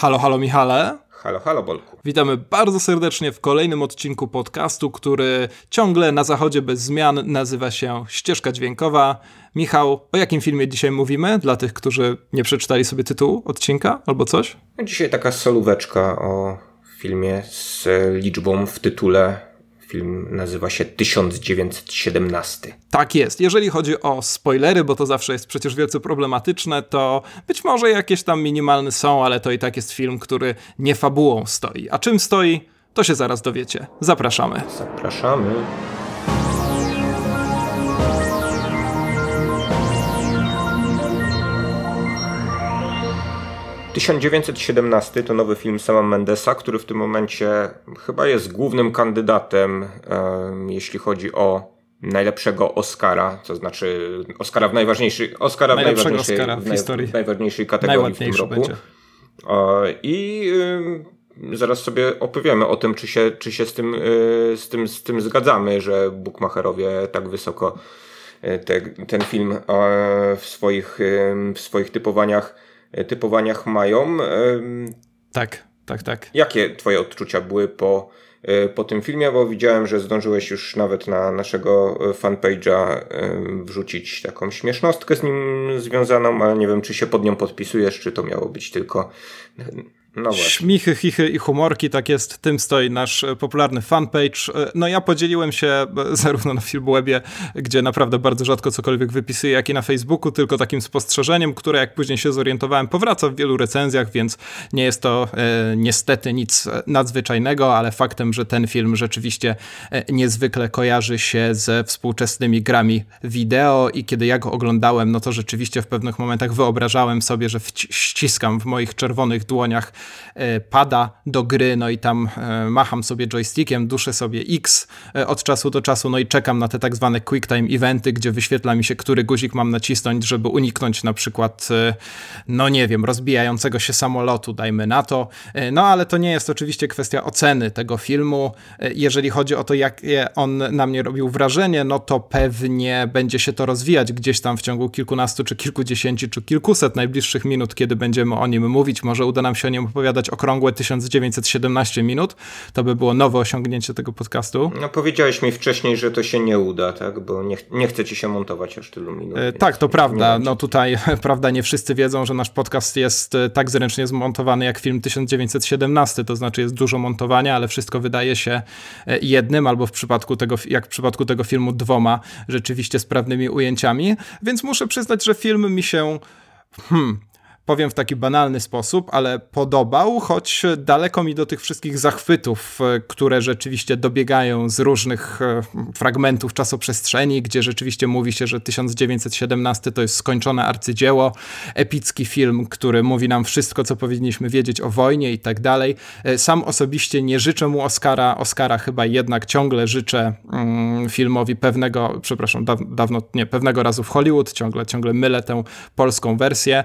Halo, halo Michale. Halo, halo Bolku. Witamy bardzo serdecznie w kolejnym odcinku podcastu, który ciągle na zachodzie bez zmian nazywa się Ścieżka Dźwiękowa. Michał, o jakim filmie dzisiaj mówimy? Dla tych, którzy nie przeczytali sobie tytułu odcinka albo coś? Dzisiaj taka solóweczka o filmie z liczbą w tytule Film nazywa się 1917. Tak jest. Jeżeli chodzi o spoilery, bo to zawsze jest przecież wielce problematyczne, to być może jakieś tam minimalne są, ale to i tak jest film, który nie fabułą stoi. A czym stoi, to się zaraz dowiecie. Zapraszamy. Zapraszamy. 1917 to nowy film Sama Mendesa, który w tym momencie chyba jest głównym kandydatem, jeśli chodzi o najlepszego Oscara, to znaczy Oscara w najważniejszej, Oscara w najważniejszej, Oscara w, historii. w najważniejszej kategorii w tym roku. Będzie. I zaraz sobie opowiemy o tym, czy się, czy się z, tym, y, z, tym, z tym zgadzamy, że Bukmacherowie tak wysoko y, te, ten film w swoich, w swoich typowaniach E, typowaniach mają. Tak, tak, tak. Jakie twoje odczucia były po, e, po tym filmie? Bo widziałem, że zdążyłeś już nawet na naszego e, fanpage'a wrzucić taką śmiesznostkę z nim związaną, ale nie wiem, czy się pod nią podpisujesz, czy to miało być tylko no Śmichy, chichy i humorki, tak jest, tym stoi nasz e, popularny fanpage. E, no ja podzieliłem się e, zarówno na Filmwebie, gdzie naprawdę bardzo rzadko cokolwiek wypisuję, jak i na Facebooku, tylko takim spostrzeżeniem, które jak później się zorientowałem, powraca w wielu recenzjach, więc nie jest to e, niestety nic nadzwyczajnego, ale faktem, że ten film rzeczywiście niezwykle kojarzy się ze współczesnymi grami wideo i kiedy ja go oglądałem, no to rzeczywiście w pewnych momentach wyobrażałem sobie, że ściskam w moich czerwonych dłoniach pada do gry, no i tam e, macham sobie joystickiem, duszę sobie X e, od czasu do czasu, no i czekam na te tak zwane quick time eventy, gdzie wyświetla mi się, który guzik mam nacisnąć, żeby uniknąć na przykład, no nie wiem, rozbijającego się samolotu, dajmy na to. No ale to nie jest oczywiście kwestia oceny tego filmu. Jeżeli chodzi o to, jakie on na mnie robił wrażenie, no to pewnie będzie się to rozwijać gdzieś tam w ciągu kilkunastu, czy kilkudziesięciu, czy kilkuset najbliższych minut, kiedy będziemy o nim mówić. Może uda nam się o nim opowiadać okrągłe 1917 minut. To by było nowe osiągnięcie tego podcastu. No powiedziałeś mi wcześniej, że to się nie uda, tak? Bo nie, nie chce ci się montować aż tylu minut. E, tak, to prawda. No tutaj, prawda, nie wszyscy wiedzą, że nasz podcast jest e, tak zręcznie zmontowany jak film 1917, to znaczy jest dużo montowania, ale wszystko wydaje się e, jednym, albo w przypadku tego, jak w przypadku tego filmu dwoma rzeczywiście sprawnymi ujęciami. Więc muszę przyznać, że film mi się hmm, powiem w taki banalny sposób, ale podobał, choć daleko mi do tych wszystkich zachwytów, e, które rzeczywiście dobiegają z różnych e, fragmentów czasoprzestrzeni, gdzie rzeczywiście mówi się, że 1917 to jest skończone arcydzieło, epicki film, który mówi nam wszystko, co powinniśmy wiedzieć o wojnie i tak dalej. E, sam osobiście nie życzę mu Oscara, Oscara chyba jednak ciągle życzę mm, filmowi pewnego, przepraszam, dawno, nie, pewnego razu w Hollywood, ciągle, ciągle mylę tę polską wersję.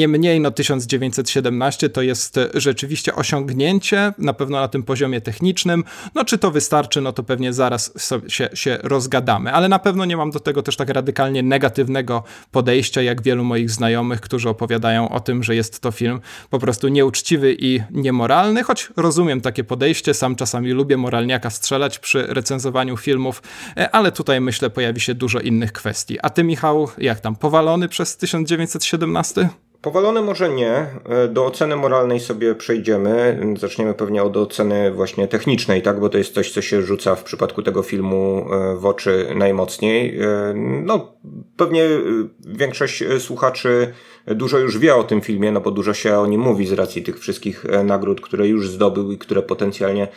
Niemniej no 1917 to jest rzeczywiście osiągnięcie, na pewno na tym poziomie technicznym. No czy to wystarczy, no to pewnie zaraz się, się rozgadamy, ale na pewno nie mam do tego też tak radykalnie negatywnego podejścia, jak wielu moich znajomych, którzy opowiadają o tym, że jest to film po prostu nieuczciwy i niemoralny, choć rozumiem takie podejście, sam czasami lubię moralniaka strzelać przy recenzowaniu filmów, e, ale tutaj myślę pojawi się dużo innych kwestii. A ty Michał, jak tam, powalony przez 1917? Powalone może nie. E, do oceny moralnej sobie przejdziemy. Zaczniemy pewnie od oceny właśnie technicznej, tak? Bo to jest coś, co się rzuca w przypadku tego filmu e, w oczy najmocniej. E, no, pewnie większość słuchaczy dużo już wie o tym filmie, no bo dużo się o nim mówi z racji tych wszystkich nagród, które już zdobył i które potencjalnie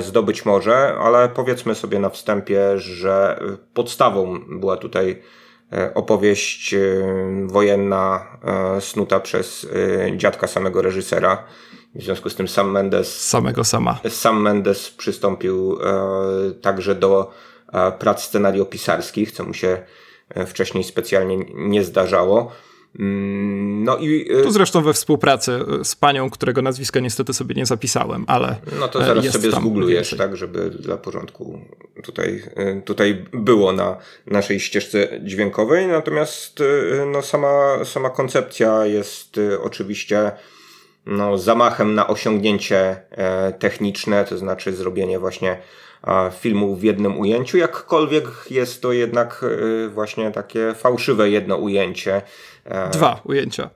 zdobyć może, ale powiedzmy sobie na wstępie, że podstawą była tutaj opowieść e, wojenna e, snuta przez dziadka samego reżysera. W związku z tym Sam Mendes. Samego sama. Sam Mendes przystąpił także do prac scenariopisarskich, co mu się wcześniej specjalnie nie zdarzało. Mm, no i... Tu zresztą we współpracy z panią, którego nazwiska niestety sobie nie zapisałem, ale. No to zaraz sobie zgooglujesz, tak, żeby dla porządku tutaj, tutaj było na naszej ścieżce dźwiękowej. Natomiast no, sama, sama koncepcja jest oczywiście no, zamachem na osiągnięcie techniczne, to znaczy zrobienie właśnie filmu w jednym ujęciu, jakkolwiek jest to jednak właśnie takie fałszywe jedno ujęcie. Dwa ujęcia.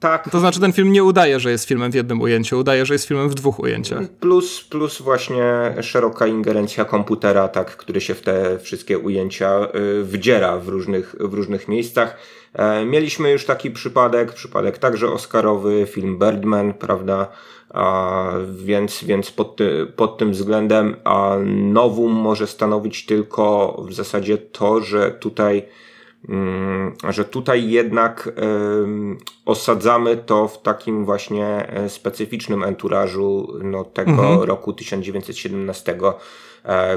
Tak. To znaczy ten film nie udaje, że jest filmem w jednym ujęciu, udaje, że jest filmem w dwóch ujęciach. Plus, plus właśnie szeroka ingerencja komputera, tak, który się w te wszystkie ujęcia y, wdziera w różnych, w różnych miejscach. E, mieliśmy już taki przypadek, przypadek także Oscarowy, film Birdman, prawda? A, więc więc pod, ty, pod tym względem a nowum może stanowić tylko w zasadzie to, że tutaj że tutaj jednak osadzamy to w takim właśnie e, specyficznym enturażu no, tego mhm. roku 1917 E,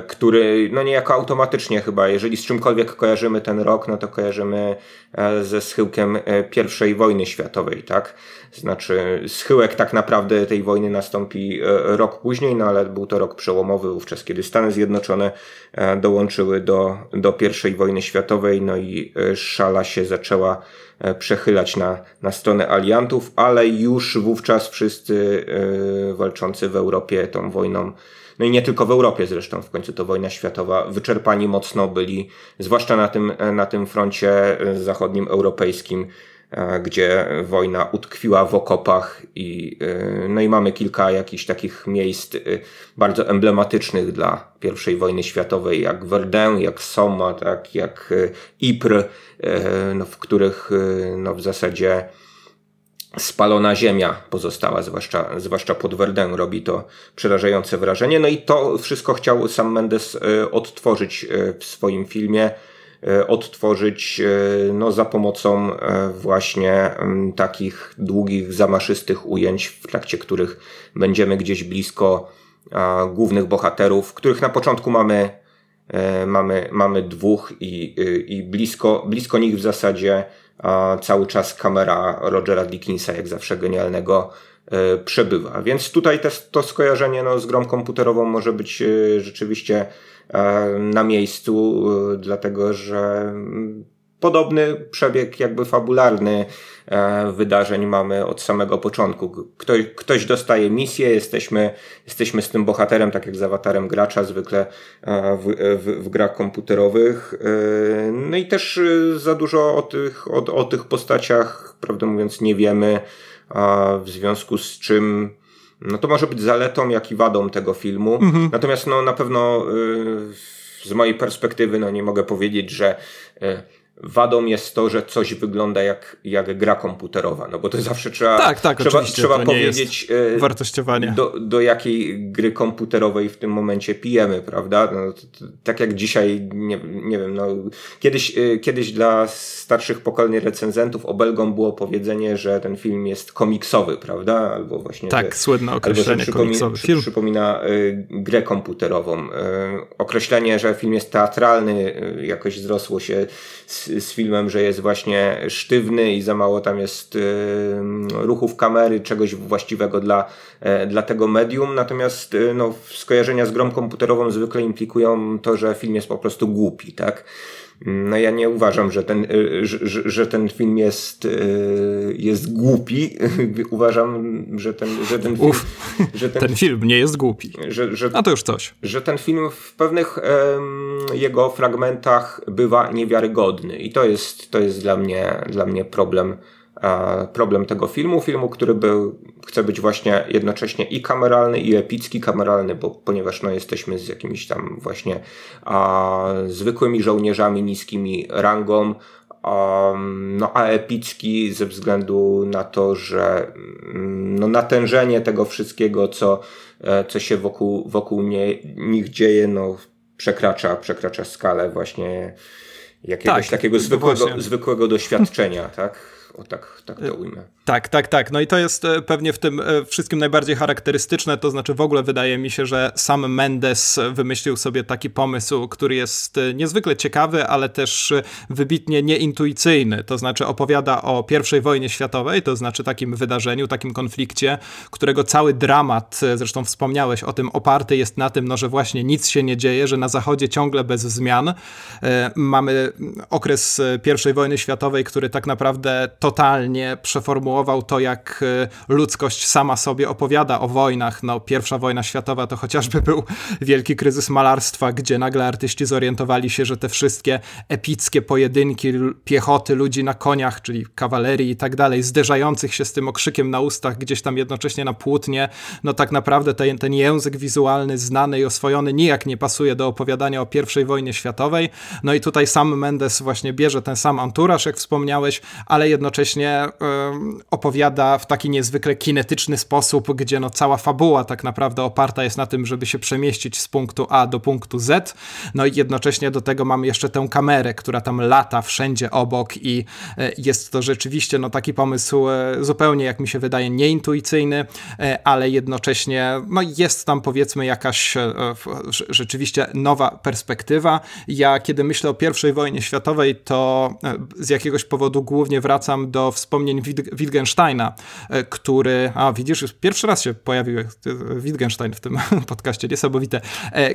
który no niejako automatycznie chyba, jeżeli z czymkolwiek kojarzymy ten rok, no to kojarzymy e, ze schyłkiem e, I wojny światowej, tak? Znaczy schyłek tak naprawdę tej wojny nastąpi rok później, no ale był to rok przełomowy wówczas, kiedy Stany Zjednoczone dołączyły do, do I wojny światowej, no i szala się zaczęła przechylać na, na stronę aliantów, ale już wówczas wszyscy walczący w Europie tą wojną no i nie tylko w Europie zresztą, w końcu to wojna światowa, wyczerpani mocno byli, zwłaszcza na tym, na tym froncie e, zachodnim europejskim, e, gdzie wojna utkwiła w okopach i, e, no i mamy kilka jakichś takich miejsc bardzo emblematycznych dla I wojny światowej, jak Verdun, jak Soma, tak, jak Ypres, no, w których no, w zasadzie spalona ziemia pozostała, zwłaszcza, zwłaszcza pod Verdun robi to przerażające wrażenie. No i to wszystko chciał sam Mendes e, odtworzyć e, w swoim filmie, e, odtworzyć no, za pomocą właśnie takich długich, zamaszystych ujęć, w trakcie których będziemy gdzieś blisko głównych bohaterów, których na początku mamy, mamy, mamy dwóch i, i blisko, blisko nich w zasadzie cały czas kamera Rogera Dickinsa, jak zawsze genialnego, e, przebywa. Więc tutaj też to skojarzenie no, z grą komputerową może być e, rzeczywiście e, na miejscu, dlatego że mm, podobny przebieg jakby fabularny e, wydarzeń mamy od samego początku. Ktoś, ktoś dostaje misję, jesteśmy, jesteśmy z tym bohaterem, tak jak z awatarem gracza zwykle e, w, w, w grach komputerowych. E, no i też za dużo o tych, o, o tych postaciach, prawdę mówiąc, nie wiemy, w związku z czym no to może być zaletą, jak i wadą tego filmu. Mhm. Natomiast no, na pewno z mojej perspektywy no, nie mogę powiedzieć, że Wadą jest to, że coś wygląda jak, jak gra komputerowa, no bo to zawsze trzeba, tak, tak, trzeba, trzeba powiedzieć, e, wartościowanie. Do, do jakiej gry komputerowej w tym momencie pijemy, prawda? No, to, to, tak jak dzisiaj, nie, nie wiem, no, kiedyś, e, kiedyś dla starszych pokoleń recenzentów obelgą było powiedzenie, że ten film jest komiksowy, prawda? Albo właśnie. Tak, że, słynne określenie albo, komiksowy film. Przypomina y, grę komputerową. Y, określenie, że film jest teatralny, y, jakoś zrosło się z z, filmem, że jest właśnie sztywny i za mało tam jest y, ruchów kamery, czegoś właściwego dla, e, dla tego medium. Natomiast y, no, skojarzenia z grą komputerową zwykle implikują to, że film jest po prostu głupi, tak? No ja nie uważam, że ten, y, że, że ten film jest, y, jest głupi. uważam, że ten, że ten film, Uf, że ten, ten, film nie jest głupi. Że, że, A to już coś. Że ten film w pewnych um, jego fragmentach bywa niewiarygodny i to jest, to jest dla mnie, dla mnie problem problem tego filmu. Filmu, który był, chce być właśnie jednocześnie i kameralny, i epicki kameralny, bo, ponieważ no, jesteśmy z jakimiś tam właśnie a, zwykłymi żołnierzami niskimi rangą, Um, no a epicki ze względu na to, że mm, no, natężenie tego wszystkiego, co, e, co się wokół, wokół nie, nich dzieje, no, przekracza, przekracza skalę właśnie jakiegoś tak, takiego zwykłego, zwykłego doświadczenia, tak? O tak, tak to ujmę. Tak, tak, tak. No i to jest e, pewnie w tym e, wszystkim najbardziej charakterystyczne. To znaczy, w ogóle wydaje mi się, że sam Mendes wymyślił sobie taki pomysł, który jest e, niezwykle ciekawy, ale też wybitnie nieintuicyjny. To znaczy, opowiada o I wojnie światowej, to znaczy takim wydarzeniu, takim konflikcie, którego cały dramat, zresztą wspomniałeś o tym, oparty jest na tym, no, że właśnie nic się nie dzieje, że na Zachodzie ciągle bez zmian. Mamy okres I wojny światowej, który tak naprawdę totalnie przeformułował to, jak ludzkość sama sobie opowiada o wojnach. No, pierwsza wojna światowa to chociażby był wielki kryzys malarstwa, gdzie nagle artyści zorientowali się, że te wszystkie epickie pojedynki piechoty, ludzi na koniach, czyli kawalerii i tak dalej, zderzających się z tym okrzykiem na ustach, gdzieś tam jednocześnie na płótnie, no tak naprawdę ten, ten język wizualny znany i oswojony nijak nie pasuje do opowiadania o I wojnie światowej. No i tutaj sam Mendes właśnie bierze ten sam anturaż, jak wspomniałeś, ale jednocześnie opowiada w taki niezwykle kinetyczny sposób, gdzie no cała fabuła tak naprawdę oparta jest na tym, żeby się przemieścić z punktu A do punktu Z. No i jednocześnie do tego mamy jeszcze tę kamerę, która tam lata wszędzie obok i e, jest to rzeczywiście no, taki pomysł e, zupełnie, jak mi się wydaje, nieintuicyjny, e, ale jednocześnie no, jest tam powiedzmy jakaś rzeczywiście nowa perspektywa. Ja kiedy myślę o I wojnie światowej, to z jakiegoś powodu głównie wracam do wspomnień Wittgensteina, który, a widzisz, już pierwszy raz się pojawił Wittgenstein w tym podcaście, niesamowite,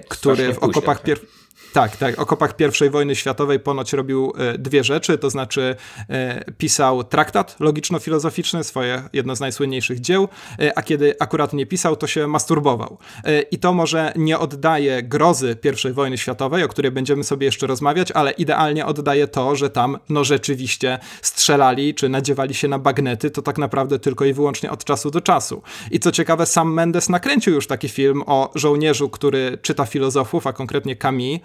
który w okopach pierwszych tak, tak. O kopach I wojny światowej ponoć robił e, dwie rzeczy, to znaczy e, pisał traktat logiczno-filozoficzny, swoje jedno z najsłynniejszych dzieł, e, a kiedy akurat nie pisał, to się masturbował. I to może nie oddaje grozy I wojny światowej, o której będziemy sobie jeszcze rozmawiać, ale idealnie oddaje to, że tam no rzeczywiście strzelali, czy nadziewali się na bagnety, to tak naprawdę tylko i wyłącznie od czasu do czasu. I co ciekawe, sam Mendes nakręcił już taki film o żołnierzu, który czyta filozofów, a konkretnie Y,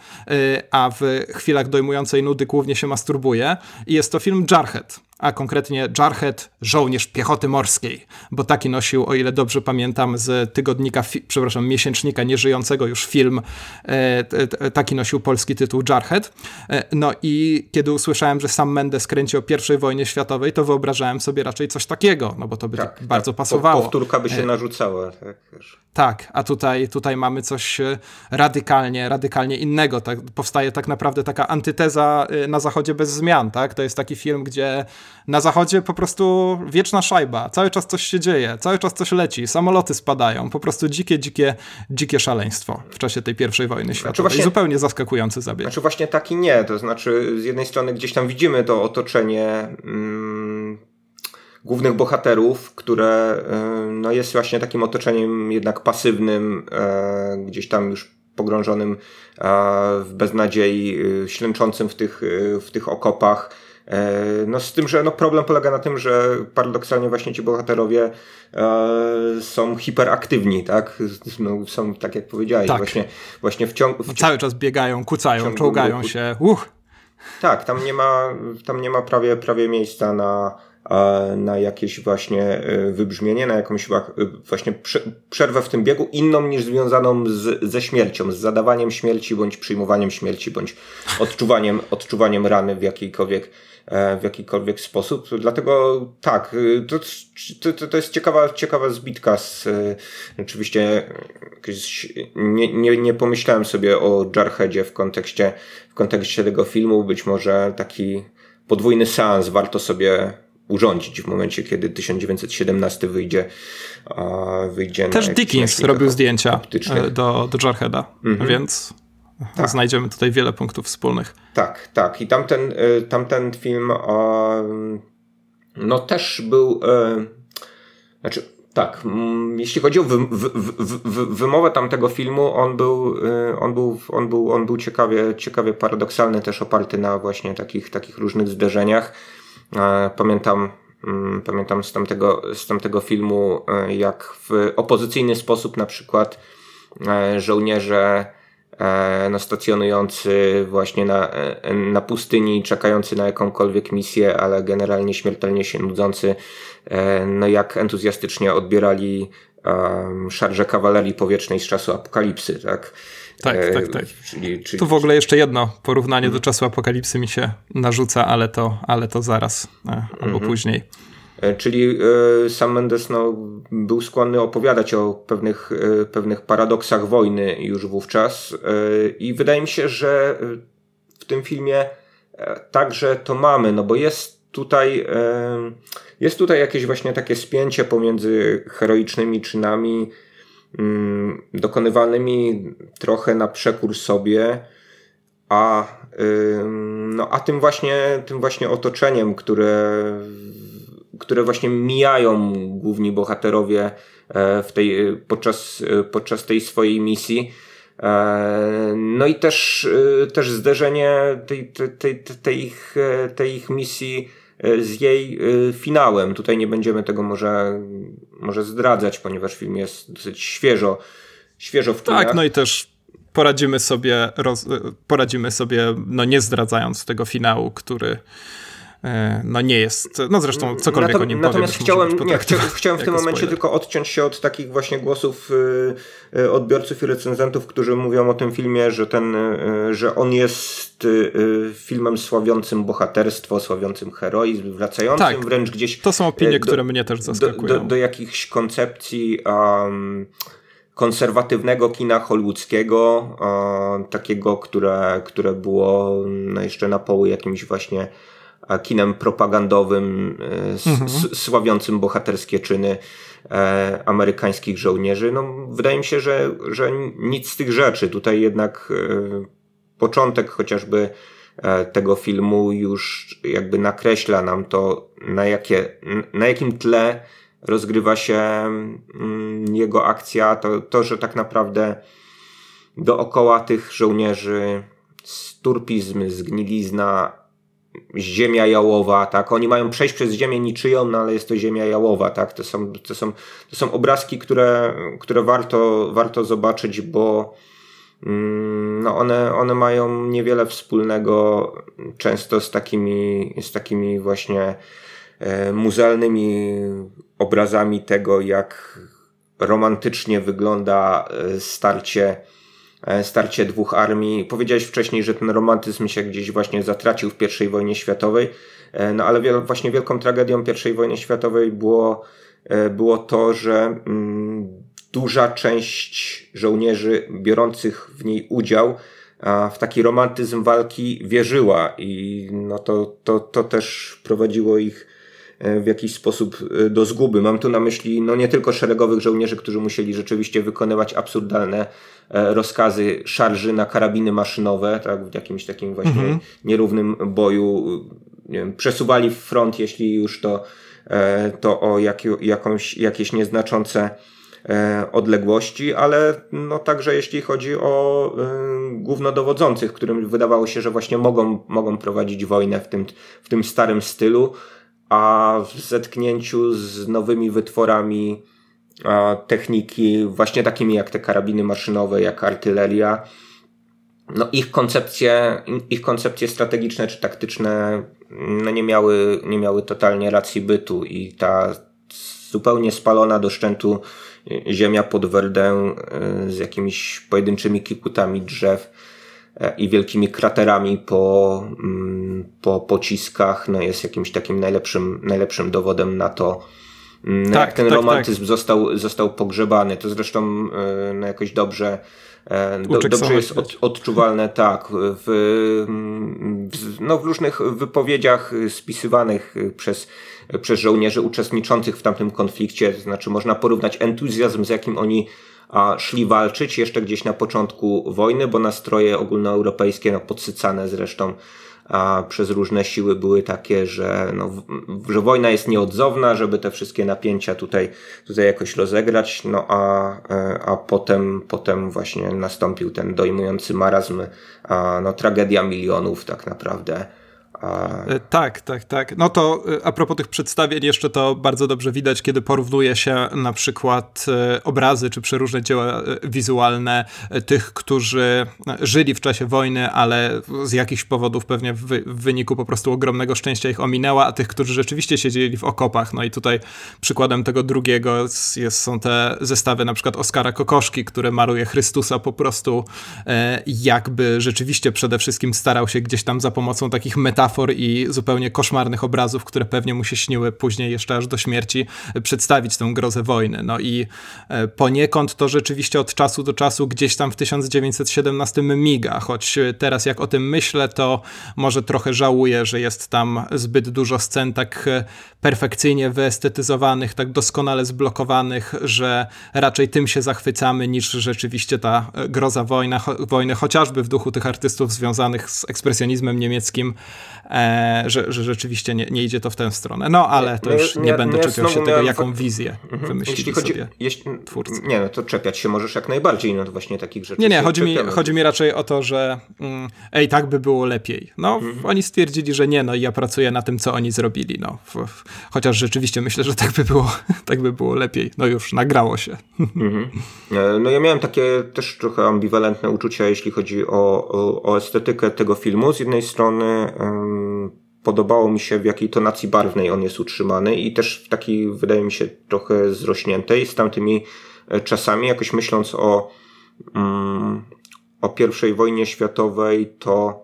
a w chwilach dojmującej nudy głównie się masturbuje. I jest to film Jarhead a konkretnie Jarhead, żołnierz piechoty morskiej, bo taki nosił, o ile dobrze pamiętam, z tygodnika, przepraszam, miesięcznika nieżyjącego już film, e, taki nosił polski tytuł Jarhead. E, no i kiedy usłyszałem, że sam Mendes kręci o I wojnie światowej, to wyobrażałem sobie raczej coś takiego, no bo to by tak, tak bardzo tak. pasowało. Powtórka by się e, narzucała. Tak, tak, a tutaj, tutaj mamy coś radykalnie, radykalnie innego. Tak, powstaje tak naprawdę taka antyteza na zachodzie bez zmian, tak? To jest taki film, gdzie na zachodzie po prostu wieczna szajba, cały czas coś się dzieje, cały czas coś leci, samoloty spadają, po prostu dzikie, dzikie, dzikie szaleństwo w czasie tej pierwszej wojny znaczy światowej. Znaczy właśnie, Zupełnie zaskakujący zabieg. Znaczy właśnie taki nie, to znaczy z jednej strony gdzieś tam widzimy to otoczenie mm, głównych bohaterów, które y, no, jest właśnie takim otoczeniem jednak pasywnym, y, gdzieś tam już pogrążonym y, w beznadziei, ślęczącym w tych, w tych okopach, no z tym, że no problem polega na tym, że paradoksalnie właśnie ci bohaterowie e, są hiperaktywni, tak? No, są, tak jak powiedziałeś, tak. właśnie, właśnie w ciągu... No, cały czas biegają, kucają, czołgają się, uch! Tak, tam nie ma, tam nie ma prawie, prawie miejsca na, na jakieś właśnie e, wybrzmienie, na jakąś właśnie przerwę w tym biegu, inną niż związaną z, ze śmiercią, z zadawaniem śmierci, bądź przyjmowaniem śmierci, bądź odczuwaniem, odczuwaniem rany w jakiejkolwiek E, w jakikolwiek sposób. Dlatego tak, to, to, to jest ciekawa, ciekawa zbitka z, oczywiście nie, nie, nie pomyślałem sobie o Jarheadzie w kontekście, w kontekście tego filmu, być może taki podwójny seans warto sobie urządzić w momencie, kiedy 1917 wyjdzie, wyjdzie Też Dickens robił zdjęcia optycznych. do, do Jarheada, mhm. więc tak. Znajdziemy tutaj wiele punktów wspólnych. Tak, tak. I tamten, y, tamten film no też był. Y, znaczy, tak, jeśli chodzi o wy, wy, wy, wymowę tamtego filmu, on był, on był, on był, on był ciekawie, ciekawie paradoksalny, też oparty na właśnie takich, takich różnych zderzeniach. E, pamiętam, mm, pamiętam z tamtego, z tamtego filmu, jak w opozycyjny sposób na przykład e, żołnierze E, no, stacjonujący właśnie na, e, na pustyni, czekający na jakąkolwiek misję, ale generalnie śmiertelnie się nudzący, e, no jak entuzjastycznie odbierali um, szarże kawalerii powietrznej z czasu apokalipsy, tak? Tak, tak, tak. Czyli, czyli... Tu w ogóle jeszcze jedno porównanie do czasu apokalipsy mi się narzuca, ale to, ale to zaraz albo mhm. później. E, czyli e, sam Mendes no, był skłonny opowiadać o pewnych, e, pewnych paradoksach wojny już wówczas i wydaje mi się, że w tym filmie także to mamy, no bo jest tutaj, jest tutaj jakieś właśnie takie spięcie pomiędzy heroicznymi czynami dokonywanymi trochę na przekór sobie, a, no, a tym właśnie, tym właśnie otoczeniem, które które właśnie mijają główni bohaterowie w tej, podczas, podczas tej swojej misji. No i też, też zderzenie tej, tej, tej, ich, tej ich misji z jej finałem. Tutaj nie będziemy tego może, może zdradzać, ponieważ film jest dosyć świeżo, świeżo w kinach. Tak, no i też poradzimy sobie, roz, poradzimy sobie, no nie zdradzając tego finału, który no nie jest, no zresztą cokolwiek Natom, o nim Natomiast chciałem, nie, chciałem, chciałem w tym momencie spoiler. tylko odciąć się od takich właśnie głosów y, y, odbiorców i recenzentów, którzy mówią o tym filmie, że ten, y, że on jest filmem sławiącym bohaterstwo, sławiącym heroizm, wracającym tak, wręcz gdzieś... to są opinie, do, które mnie też zaskakują. Do, do, do jakichś koncepcji um, konserwatywnego kina hollywoodzkiego, takiego, które, które było no jeszcze na poły jakimś właśnie kinem propagandowym, e, mhm. sławiącym bohaterskie czyny e, amerykańskich żołnierzy. No, wydaje mi się, że, że nic z tych rzeczy. Tutaj jednak e, początek chociażby tego filmu już jakby nakreśla nam to, na, jakie, na jakim tle rozgrywa się mm, jego akcja, to, to, że tak naprawdę dookoła tych żołnierzy sturpizm, zgnilizna, ziemia jałowa, tak? Oni mają przejść przez ziemię niczyją, no ale jest to ziemia jałowa, tak? To są, to są, to są obrazki, które, które warto, warto zobaczyć, bo mm, no one, one mają niewiele wspólnego często z takimi, z takimi właśnie E, muzealnymi obrazami tego, jak romantycznie wygląda e, starcie, starcie dwóch armii. Powiedziałeś wcześniej, że ten romantyzm się gdzieś właśnie zatracił w I wojnie światowej, no ale wiel, właśnie wielką tragedią I wojny światowej było, było to, że mm, duża część żołnierzy biorących w niej udział w taki romantyzm walki wierzyła i no to, to, to też prowadziło ich E, w jakiś sposób e, do zguby. Mam tu na myśli no nie tylko szeregowych żołnierzy, którzy musieli rzeczywiście wykonywać absurdalne e, rozkazy szarży na karabiny maszynowe, tak, w jakimś takim właśnie mhm. nierównym boju. Nie wiem, przesuwali w front, jeśli już to, to o jak, jakąś, jakieś nieznaczące odległości, ale no także jeśli chodzi o głównodowodzących, którym wydawało się, że właśnie mogą, mogą prowadzić wojnę w tym, w tym starym stylu, a w zetknięciu z nowymi wytworami techniki, właśnie takimi jak te karabiny maszynowe, jak artyleria, no ich koncepcje, ich koncepcje strategiczne czy taktyczne no nie, miały, nie miały totalnie racji bytu i ta zupełnie spalona do szczętu ziemia pod Werdę z jakimiś pojedynczymi kikutami drzew E, i wielkimi kraterami po, mm, po pociskach, no jest jakimś takim najlepszym, najlepszym dowodem na to, mm, tak, jak ten tak, romantyzm tak. Został, został pogrzebany. To zresztą e, no jakoś dobrze, e, do, dobrze jest od, odczuwalne, tak, w, w, no, w różnych wypowiedziach spisywanych przez, przez żołnierzy uczestniczących w tamtym konflikcie. To znaczy, można porównać entuzjazm, z jakim oni a szli walczyć jeszcze gdzieś na początku wojny, bo nastroje ogólnoeuropejskie, no podsycane zresztą a przez różne siły były takie, że, no, że wojna jest nieodzowna, żeby te wszystkie napięcia tutaj, tutaj jakoś rozegrać, no a, e, a potem, potem właśnie nastąpił ten dojmujący marazm, a, no tragedia milionów tak naprawdę tak, tak, tak. No to e, a propos tych przedstawień, jeszcze to bardzo dobrze widać, kiedy porównuje się na przykład e, obrazy czy przeróżne dzieła wizualne tych, którzy żyli w czasie wojny, ale z jakichś powodów pewnie w, wyniku po prostu ogromnego szczęścia ich ominęła, a tych, którzy rzeczywiście siedzieli w okopach. No i tutaj przykładem tego drugiego jest, są te zestawy na przykład Oskara Kokoszki, który maruje Chrystusa po prostu jakby rzeczywiście przede wszystkim starał się gdzieś tam za pomocą takich metafor metafor i zupełnie koszmarnych obrazów, które pewnie mu się śniły później jeszcze aż do śmierci, przedstawić tę grozę wojny. No i e, poniekąd to rzeczywiście od czasu do czasu gdzieś tam w 1917 miga, choć teraz jak o tym myślę, to może trochę żałuję, że jest tam zbyt dużo scen tak e, perfekcyjnie wyestetyzowanych, tak doskonale zblokowanych, że raczej tym się zachwycamy niż rzeczywiście ta e, groza wojna, wojny, chociażby w duchu tych artystów związanych z ekspresjonizmem niemieckim e, że, że rzeczywiście nie, nie idzie to w tę stronę. No, ale to już nie, będę czepiał się tego, jaką wizję mhm. wymyślili jeśli chodzi, sobie jeśli, twórcy. Nie, no to czepiać się możesz jak najbardziej, no to właśnie takich rzeczy. Nie, nie, chodzi mi, chodzi mi raczej o to, że mm, ej, tak by było lepiej. No, mhm. oni stwierdzili, że nie, no i ja pracuję na tym, co oni zrobili, no. Chociaż rzeczywiście myślę, że tak by było, tak by było lepiej. No już, nagrało się. Mhm. E, no ja miałem takie też trochę ambiwalentne uczucia, jeśli chodzi o, o, o estetykę tego filmu. Z jednej strony um, podobało mi się, w jakiej tonacji barwnej on jest utrzymany i też w takiej, wydaje mi się, trochę zrośniętej z tamtymi e, czasami, jakoś myśląc o, um, o I wojnie światowej, to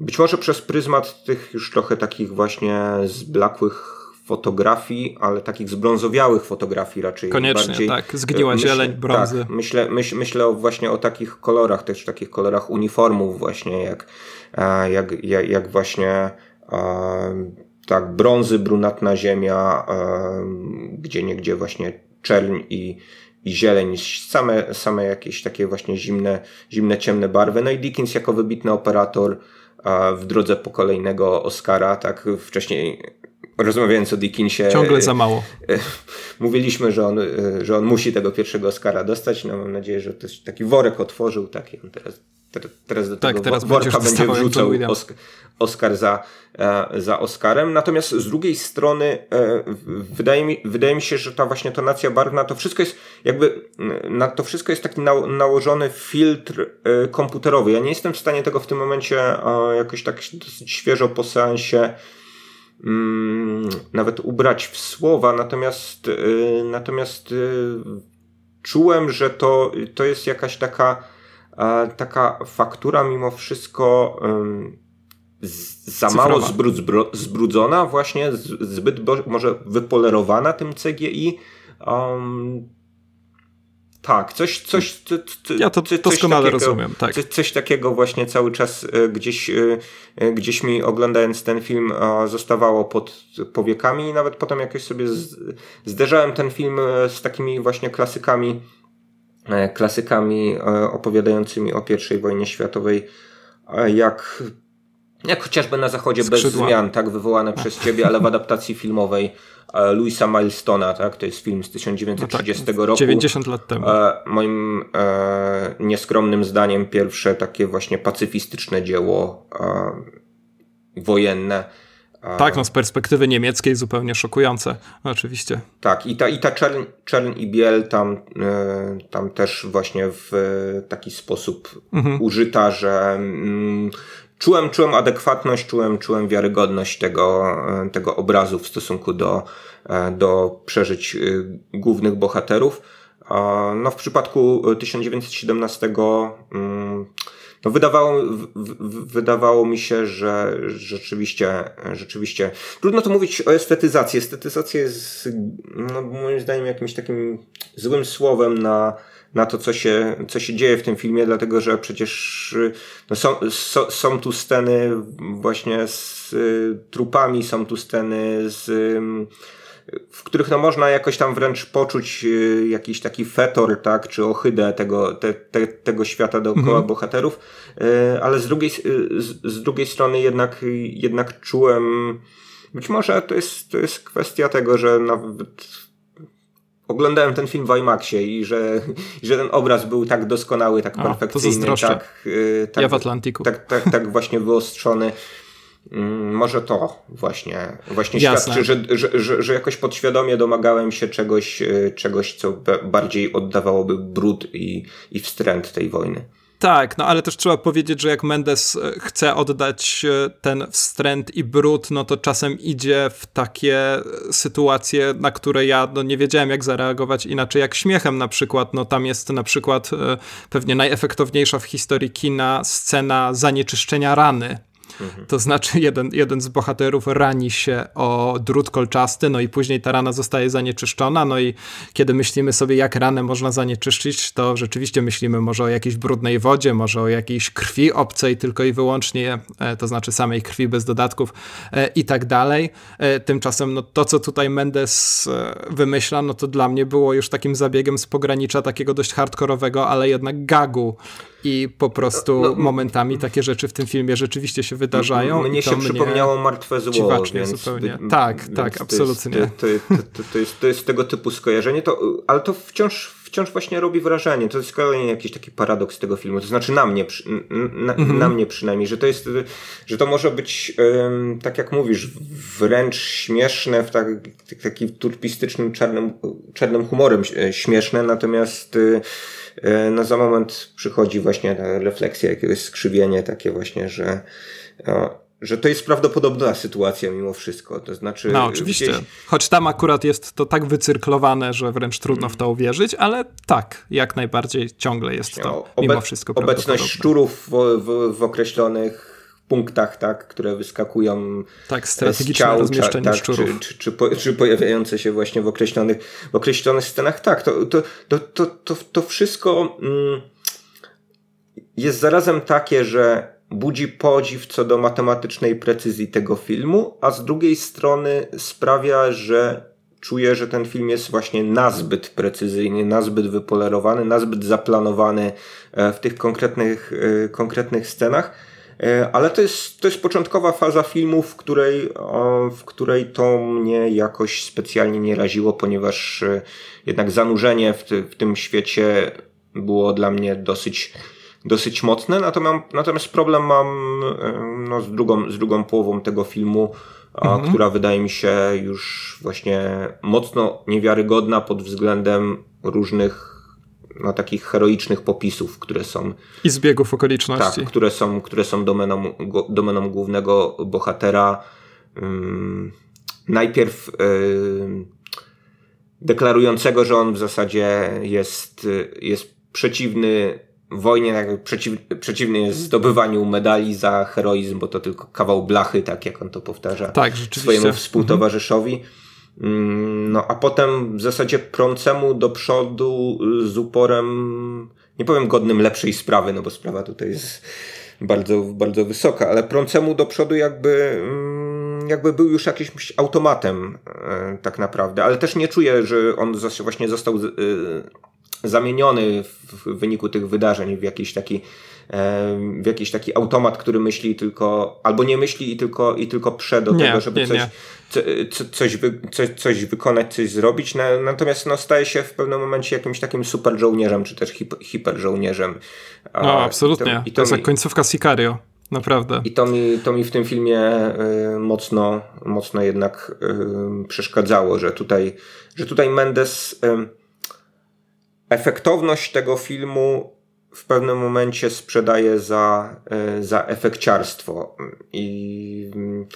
być może przez pryzmat tych już trochę takich właśnie zblakłych fotografii, ale takich zbrązowiałych fotografii raczej. Koniecznie, bardziej, tak. Zgniła myśl, zieleń, brązy. Tak, myślę, myśl, myślę właśnie o takich kolorach, też takich kolorach uniformów właśnie, jak, e, jak, jak, jak właśnie tak, brązy, brunatna ziemia, gdzie niegdzie właśnie czerń i, i zieleń, same, same jakieś takie właśnie zimne, zimne, ciemne barwy. No i Dickens jako wybitny operator w drodze po kolejnego Oscara, tak wcześniej rozmawiając o Dickinsie. Ciągle za mało. Mówiliśmy, że on, że on musi tego pierwszego Oscara dostać. No mam nadzieję, że też taki worek otworzył, tak i on teraz, teraz do tak, tego teraz worka będzie wrzucał Oscar, Oscar za, e, za Oscarem. Natomiast z drugiej strony e, wydaje mi, wydaje mi się, że ta właśnie tonacja barwna, to wszystko jest jakby, na to wszystko jest taki nałożony filtr e, komputerowy. Ja nie jestem w stanie tego w tym momencie jakoś tak dosyć świeżo po seansie mm, nawet ubrać w słowa, natomiast, natomiast czułem, że to, to jest jakaś taka, taka faktura mimo wszystko za Cyfrowa. mało zbrud, zbrudzona, właśnie zbyt może wypolerowana tym CGI. Um, tak, coś, coś, co, co, ja to coś doskonale takiego, rozumiem. Tak. Coś, coś, takiego właśnie cały czas e, gdzieś, e, e, gdzieś mi oglądając ten film zostawało pod powiekami i nawet potem jakoś sobie zderzałem ten film z takimi właśnie klasykami, klasykami opowiadającymi o I wojnie światowej, jak jak chociażby na zachodzie Skrzydła. bez zmian, tak, wywołane przez ciebie, ale w adaptacji filmowej e, Louisa Milestona, tak, to jest film z 1930 no tak, roku. 90 lat temu. E, moim e, nieskromnym zdaniem pierwsze takie właśnie pacyfistyczne dzieło e, wojenne. E, tak, no z perspektywy niemieckiej zupełnie szokujące, oczywiście. Tak, i ta, i ta czerń, czerń i biel tam, e, tam też właśnie w taki sposób mhm. użyta, że mm, czułem, czułem adekwatność, czułem, czułem wiarygodność tego, e, tego obrazu w stosunku do, e, do przeżyć głównych bohaterów. No w przypadku 1917 mm, no wydawało, wydawało mi się, że rzeczywiście, rzeczywiście trudno to mówić o estetyzacji. Estetyzacja jest no, moim zdaniem jakimś takim złym słowem na, na to, co się, co się dzieje w tym filmie, dlatego że przecież no są, so, są tu sceny właśnie z y, trupami, są tu sceny z w których no można jakoś tam wręcz poczuć y, jakiś taki fetor, tak, czy ohydę tego, te, te, tego świata dookoła mhm. bohaterów, y, ale z drugiej, z, z drugiej strony jednak, jednak czułem, być może to jest, to jest kwestia tego, że nawet oglądałem ten film w IMAXie i że, że ten obraz był tak doskonały, tak perfekcyjny, tak, y, tak, ja w Atlantiku. Tak, tak, tak właśnie wyostrzony. Mm, może to właśnie, właśnie świadczy, że, że, że, że jakoś podświadomie domagałem się czegoś, y, czegoś co bardziej oddawałoby brud i, i wstręt tej wojny. Tak, no ale też trzeba powiedzieć, że jak Mendes e, chce oddać e, ten wstręt i brud, no to czasem idzie w takie e, sytuacje, na które ja no, nie wiedziałem jak zareagować inaczej, jak śmiechem na przykład. No tam jest na przykład pewnie najefektowniejsza w historii kina scena zanieczyszczenia rany Mhm. To znaczy, jeden, jeden z bohaterów rani się o drut kolczasty, no i później ta rana zostaje zanieczyszczona. No i kiedy myślimy sobie, jak ranę można zanieczyszczyć, to rzeczywiście myślimy może o jakiejś brudnej wodzie, może o jakiejś krwi obcej, tylko i wyłącznie, e, to znaczy samej krwi bez dodatków e, i tak dalej. E, tymczasem, no to, co tutaj Mendes wymyśla, no to dla mnie było już takim zabiegiem z pogranicza takiego dość hardkorowego, ale jednak gagu i po prostu no, no, momentami takie rzeczy w tym filmie rzeczywiście się wydarzają. Mnie się przypomniało Martwe Zło. Więc zupełnie. tak, tak, absolutnie. To jest, tego typu skojarzenie, to, ale to wciąż wciąż właśnie robi wrażenie. To jest kolejny jakiś taki paradoks tego filmu. To znaczy na mnie, na, mhm. na mnie przynajmniej, że to jest, że to może być, um, tak jak mówisz, wręcz śmieszne, w tak, taki turpistycznym, czarnym, czarnym humorem e, śmieszne, natomiast e, na za moment przychodzi właśnie ta refleksja, jakiegoś skrzywienie takie właśnie, że że to jest prawdopodobna sytuacja mimo wszystko. To znaczy. No, oczywiście. Gdzieś... Choć tam akurat jest to tak wycyrklowane, że wręcz trudno w to uwierzyć, ale tak, jak najbardziej ciągle jest to mimo wszystko Obecność szczurów w, w, w określonych punktach, tak, które wyskakują tak, strategiczne z ciał, rozmieszczenie tak, szczurów. Czy, czy, czy, po, czy, pojawiające się właśnie w określonych, w określonych scenach. Tak, to, to, to, to, to, to wszystko mm, jest zarazem takie, że budzi podziw co do matematycznej precyzji tego filmu, a z drugiej strony sprawia, że czuję, że ten film jest właśnie nazbyt precyzyjny, nazbyt wypolerowany, nazbyt zaplanowany e, w tych konkretnych, e, konkretnych scenach. E, ale to jest, to jest początkowa faza filmu, w której, w której to mnie jakoś specjalnie nie raziło, ponieważ jednak zanurzenie w, ty, w tym świecie było dla mnie dosyć dosyć mocne, natomiast, natomiast problem mam no, z, drugą, z drugą połową tego filmu, mhm. która wydaje mi się już właśnie mocno niewiarygodna pod względem różnych no, takich heroicznych popisów, które są. I zbiegów okoliczności. Tak, które są, które są domeną, domeną głównego bohatera. najpierw deklarującego, że on w zasadzie jest, jest przeciwny wojnie tak przeciw, przeciwny jest zdobywaniu medali za heroizm, bo to tylko kawał blachy, tak jak on to powtarza tak, swojemu współtowarzyszowi. Mm, no a potem w zasadzie prącemu do przodu z uporem, nie powiem godnym lepszej sprawy, no bo sprawa tutaj jest bardzo, bardzo wysoka, ale prącemu do przodu jakby, mm, jakby był już jakimś automatem e, tak naprawdę, ale też nie czuję, że on właśnie został e, zamieniony w wyniku tych wydarzeń w jakiś taki w jakiś taki automat, który myśli tylko, albo nie myśli i tylko, i tylko prze do nie, tego, żeby nie, coś, nie. Co, coś, wy, coś, coś wykonać, coś zrobić. Natomiast no, staje się w pewnym momencie jakimś takim super żołnierzem, czy też hip, hiper żołnierzem. No, absolutnie. I to, i to, to jest mi, jak końcówka Sicario. Naprawdę. I to mi, to mi w tym filmie y, mocno, mocno jednak y, przeszkadzało, że tutaj, że tutaj Mendes y, efektowność tego filmu w pewnym momencie sprzedaje za, e, za efekciarstwo. I mm,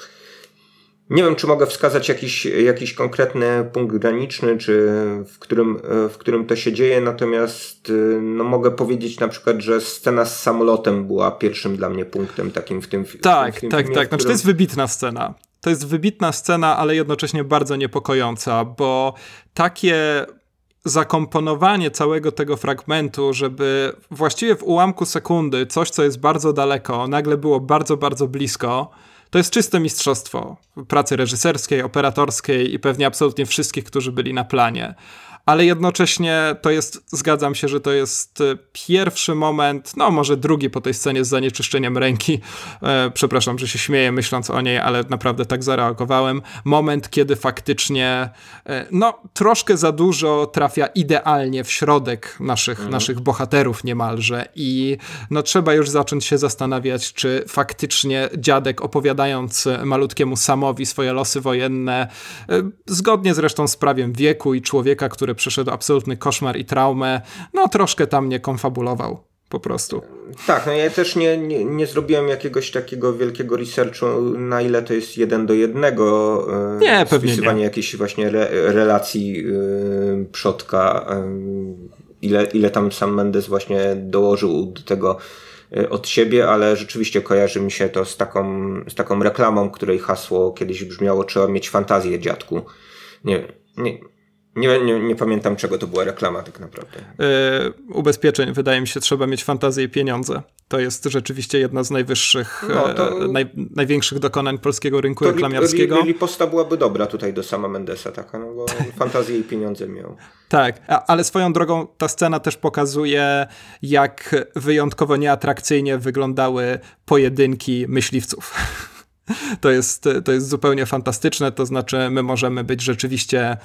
nie wiem, czy mogę wskazać jakiś, jakiś konkretny punkt graniczny, czy w którym, e, w którym to się dzieje, natomiast e, no, mogę powiedzieć na przykład, że scena z samolotem była pierwszym dla mnie punktem takim w tym, tak, w tym, tak, filmie. Tak, tak, znaczy to jest wybitna scena. To jest wybitna scena, ale jednocześnie bardzo niepokojąca, bo takie zakomponowanie całego tego fragmentu, żeby właściwie w ułamku sekundy coś, co jest bardzo daleko, nagle było bardzo, bardzo blisko, to jest czyste mistrzostwo pracy reżyserskiej, operatorskiej i pewnie absolutnie wszystkich, którzy byli na planie ale jednocześnie to jest, zgadzam się, że to jest e, pierwszy moment, no może drugi po tej scenie z zanieczyszczeniem ręki. E, przepraszam, że się śmieję myśląc o niej, ale naprawdę tak zareagowałem. Moment, kiedy faktycznie, e, no troszkę za dużo trafia idealnie w środek naszych, mhm. naszych bohaterów niemalże i no trzeba już zacząć się zastanawiać, czy faktycznie dziadek opowiadając malutkiemu Samowi swoje losy wojenne, e, zgodnie zresztą z prawiem wieku i człowieka, który przeszedł absolutny koszmar i traumę, no troszkę tam nie konfabulował po prostu. Tak, no ja też nie, nie, nie, zrobiłem jakiegoś takiego wielkiego researchu, na ile to jest jeden do jednego. E, nie, pewnie nie. jakiejś właśnie re, relacji yy, przodka, yy, ile, ile tam sam Mendes właśnie dołożył do tego od siebie, ale rzeczywiście kojarzy mi się to z taką, z taką reklamą, której hasło kiedyś brzmiało trzeba mieć fantazję dziadku. Nie, nie, Nie, nie, nie, pamiętam, czego to była reklama tak naprawdę. Yy, ubezpieczeń, wydaje mi się, trzeba mieć fantazję i pieniądze. To jest rzeczywiście jedna z najwyższych, no, to, naj, największych dokonań polskiego rynku to reklamiarskiego. Riposta byłaby dobra tutaj do sama Mendesa, taka, no bo fantazję i pieniądze miał. Tak, ale swoją drogą ta scena też pokazuje, jak wyjątkowo nieatrakcyjnie wyglądały pojedynki myśliwców. To jest, to jest zupełnie fantastyczne, to znaczy my możemy być rzeczywiście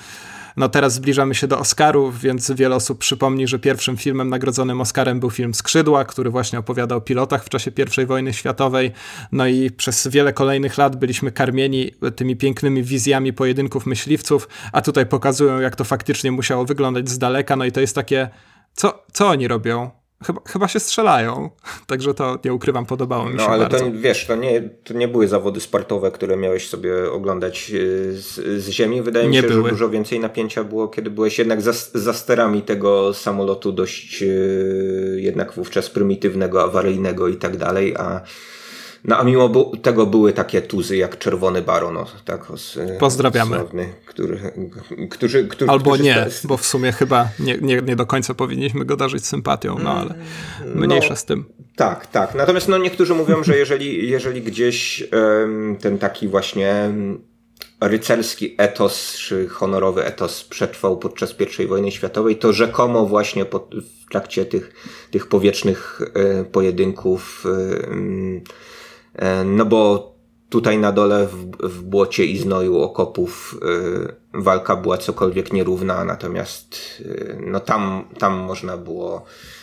no teraz zbliżamy się do Oscarów, więc wiele osób przypomni, że pierwszym filmem nagrodzonym Oscarem był film Skrzydła, który właśnie opowiadał o pilotach w czasie I wojny światowej. No i przez wiele kolejnych lat byliśmy karmieni tymi pięknymi wizjami pojedynków myśliwców, a tutaj pokazują, jak to faktycznie musiało wyglądać z daleka. No i to jest takie, co, co oni robią? Chyba, chyba się strzelają, także to nie ukrywam, podobało mi no, się No ale bardzo. to wiesz, to nie, to nie były zawody sportowe, które miałeś sobie oglądać e, z, z ziemi. Wydaje mi się, były. że dużo więcej napięcia było, kiedy byłeś jednak za, za sterami tego samolotu dość yy, jednak wówczas prymitywnego, awaryjnego i tak dalej, a no a mimo tego były takie tuzy jak Czerwony Baron, tak, z, Pozdrawiamy. Sławny, który, który, który, Albo nie, bo w sumie chyba nie, nie, nie do końca powinniśmy go darzyć sympatią, no ale mniejsza no, z tym. Tak, tak. Natomiast no, niektórzy mówią, że jeżeli, jeżeli gdzieś ten taki właśnie rycerski etos, czy honorowy etos przetrwał podczas I wojny światowej, to rzekomo właśnie pod, w trakcie tych, tych powietrznych e, pojedynków E, no bo tutaj na dole w, w błocie i znoju okopów e, walka była cokolwiek nierówna, natomiast e, no tam, tam można było E,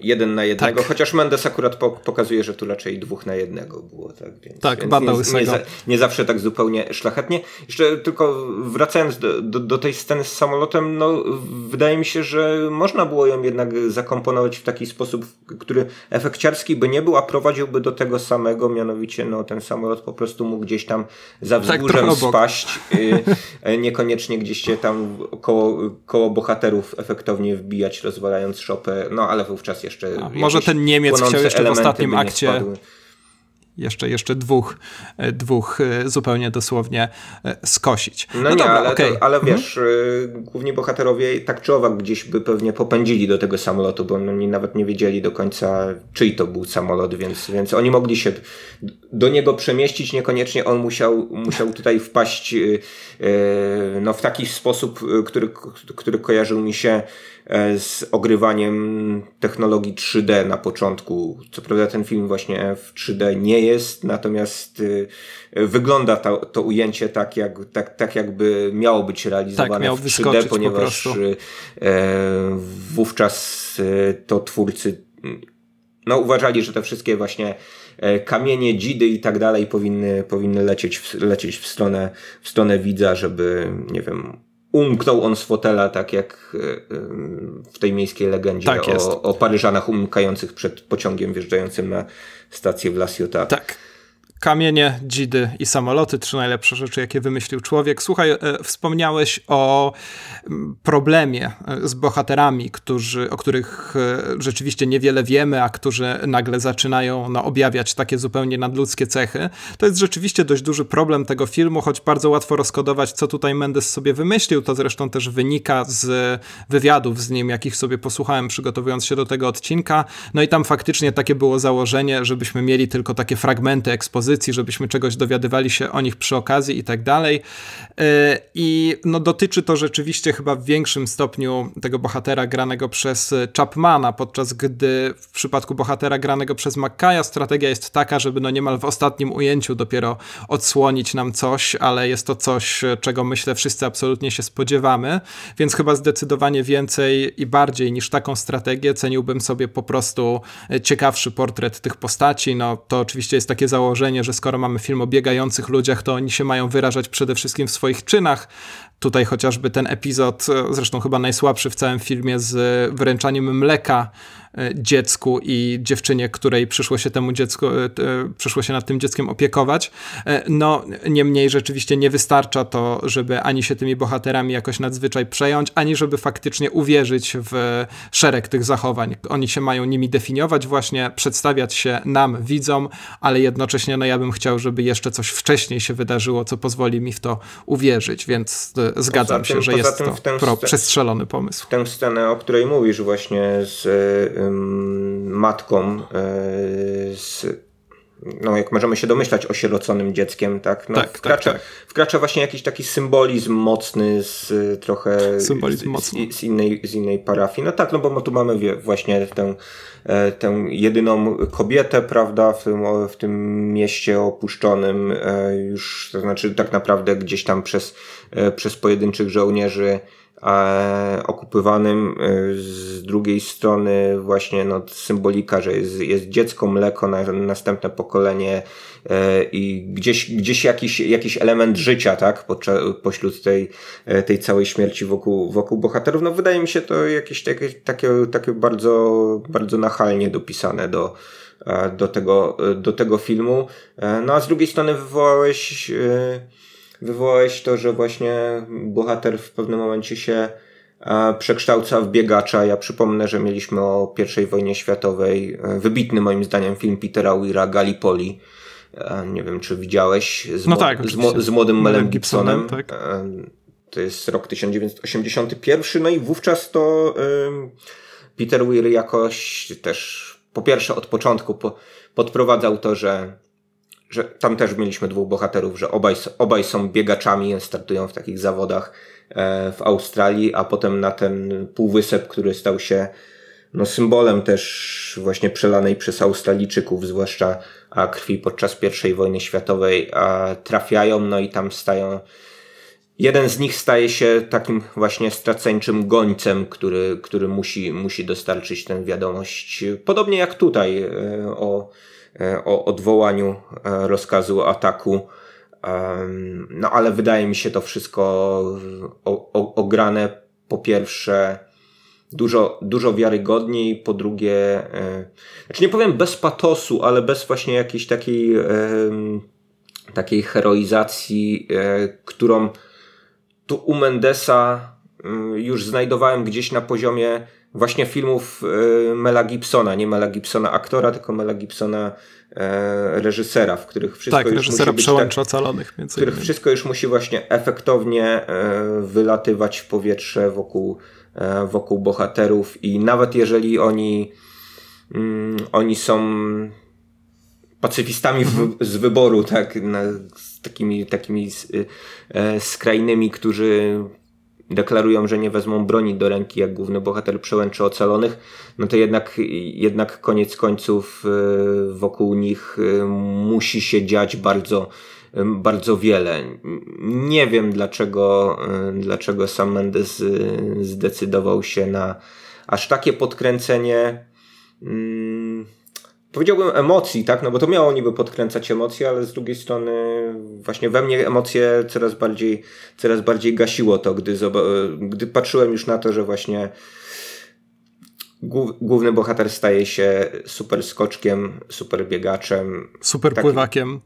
jeden na jednego, tak. chociaż Mendes akurat pokazuje, że tu raczej dwóch na jednego było. Tak, więc, tak więc nie, nie, nie, zawsze tak zupełnie szlachetnie. Jeszcze tylko wracając do, do, do, tej sceny z samolotem, no wydaje mi się, że można było ją jednak zakomponować w taki sposób, który efekciarski by nie był, a prowadziłby do tego samego, mianowicie no ten samolot po prostu mógł gdzieś tam za tak, wzgórzem tak, spaść, y, niekoniecznie gdzieś się tam koło, koło bohaterów efektownie wbijać, rozwalając szopę, no ale wówczas jeszcze. A, może ten Niemiec chciał jeszcze w ostatnim akcie jeszcze, jeszcze dwóch, e, dwóch e, zupełnie dosłownie e, skosić. No, no nie, dobra, ale, okay. to, ale mhm. wiesz, mhm. główni bohaterowie tak czy owak gdzieś by pewnie popędzili do tego samolotu, bo oni nawet nie wiedzieli do końca, czyj to był samolot, więc, więc oni mogli się do niego przemieścić, niekoniecznie on musiał, musiał tutaj wpaść no, w taki sposób, który, który kojarzył mi się z ogrywaniem technologii 3D na początku. Co prawda ten film właśnie w 3D nie jest, natomiast y, wygląda to, to ujęcie tak, jak, tak, tak jakby miało być realizowane tak, w 3D, ponieważ e, wówczas to twórcy no, uważali, że te wszystkie właśnie e, kamienie, dzidy i tak dalej powinny, powinny lecieć, w, lecieć w, stronę, w stronę widza, żeby, nie wiem, umknął on z fotela, tak jak e, w tej miejskiej legendzie tak o, o Paryżanach umykających przed pociągiem wjeżdżającym na stację w La Ciotat. Tak. Kamienie, dzidy i samoloty, trzy najlepsze rzeczy, jakie wymyślił człowiek. Słuchaj, e, wspomniałeś o mm, problemie e, z bohaterami, którzy, o których e, rzeczywiście niewiele wiemy, a którzy nagle zaczynają no, objawiać takie zupełnie nadludzkie cechy. To jest rzeczywiście dość duży problem tego filmu, choć bardzo łatwo rozkodować, co tutaj Mendes sobie wymyślił. To zresztą też wynika z wywiadów z nim, jakich sobie posłuchałem, przygotowując się do tego odcinka. No i tam faktycznie takie było założenie, żebyśmy mieli tylko takie fragmenty ekspozycji pozycji, żebyśmy czegoś dowiadywali się o nich przy okazji i tak dalej. E, I no, dotyczy to rzeczywiście chyba w większym stopniu tego bohatera granego przez Chapmana, podczas gdy w przypadku bohatera granego przez McKaya strategia jest taka, żeby no niemal w ostatnim ujęciu dopiero odsłonić nam coś, ale jest to coś, czego myślę wszyscy absolutnie się spodziewamy, więc chyba zdecydowanie więcej i bardziej niż taką strategię ceniłbym sobie po prostu ciekawszy portret tych postaci. No to oczywiście jest takie założenie, że skoro mamy film o biegających ludziach, to oni się mają wyrażać przede wszystkim w swoich czynach. Tutaj chociażby ten epizod, zresztą chyba najsłabszy w całym filmie z wręczaniem mleka E, dziecku i dziewczynie, której przyszło się temu dziecku, e, przyszło się nad tym dzieckiem opiekować. E, no, niemniej rzeczywiście nie wystarcza to, żeby ani się tymi bohaterami jakoś nadzwyczaj przejąć, ani żeby faktycznie uwierzyć w szereg tych zachowań. Oni się mają nimi definiować właśnie, przedstawiać się nam, widzom, ale jednocześnie no ja bym chciał, żeby jeszcze coś wcześniej się wydarzyło, co pozwoli mi w to uwierzyć, więc zgadzam tym, się, że jest to pro, przestrzelony pomysł. Tę scenę, o której mówisz właśnie z matką, z no jak możemy się domyślać, osieroconym dzieckiem, tak? No, tak, wkracza, tak, tak. wkracza właśnie jakiś taki symbolizm mocny z trochę symbolizm z, mocny. Z, z, innej, z innej parafii. No tak, no bo tu mamy wie, właśnie tę, e, tę jedyną kobietę, prawda, w tym, w tym mieście opuszczonym e, już, to znaczy tak naprawdę gdzieś tam przez, e, przez pojedynczych żołnierzy okupywanym. Z drugiej strony właśnie no, symbolika, że jest, jest dziecko, mleko na następne pokolenie e, i gdzieś, gdzieś jakiś, jakiś element życia, tak, pośród tej, e, tej całej śmierci wokół, wokół bohaterów. No wydaje mi się to jakieś takie, takie, takie bardzo, bardzo nachalnie dopisane do, e, do tego, do tego filmu. No a z drugiej strony wywołałeś wywołałeś to, że właśnie bohater w pewnym momencie się e, przekształca w biegacza. Ja przypomnę, że mieliśmy o I wojnie światowej e, wybitny moim zdaniem film Petera Weira Gallipoli. E, nie wiem, czy widziałeś z, no tak, z, z młodym Melem Gibsonem. Gibsonem tak. To jest rok 1981, no i wówczas to Peter Weir jakoś też po pierwsze od początku po, podprowadzał to, że że tam też mieliśmy dwóch bohaterów, że obaj, obaj są biegaczami, startują w takich zawodach e, w Australii, a potem na ten półwysep, który stał się no, symbolem też właśnie przelanej przez Australijczyków, zwłaszcza krwi podczas I wojny światowej, trafiają, no i tam stają. Jeden z nich staje się takim właśnie straceńczym gońcem, który, który musi, musi dostarczyć tę wiadomość. Podobnie jak tutaj e, o o odwołaniu e, rozkazu ataku. No ale wydaje mi się to wszystko ograne po pierwsze dużo, dużo wiarygodniej, po drugie, e, znaczy nie powiem bez patosu, ale bez właśnie jakiejś takiej, takiej heroizacji, którą tu u Mendesa już znajdowałem gdzieś na poziomie właśnie filmów e, Mela Gibsona, nie Mela Gibsona aktora, tylko Mela Gibsona e, reżysera, w których wszystko tak, już reżysera musi przełęcza tak, ocalonych. W których wszystko już musi właśnie efektownie e, wylatywać w powietrze wokół, wokół bohaterów i nawet jeżeli oni mm, oni są pacyfistami w, mhm. z wyboru, tak, na, z takimi, takimi skrajnymi, którzy deklarują, że nie wezmą broni do ręki, jak główny bohater przełęczy ocalonych, no to jednak, jednak koniec końców y, wokół nich y, musi się dziać bardzo, y, bardzo wiele. Nie wiem dlaczego, dlaczego sam Mendes zdecydował się na aż takie podkręcenie. Powiedziałbym emocji, tak, no bo to miało niby podkręcać emocje, ale z drugiej strony właśnie we mnie emocje coraz bardziej, coraz bardziej gasiło to, gdy, gdy patrzyłem już na to, że właśnie główny bohater staje się super skoczkiem, super biegaczem. Super takim, pływakiem.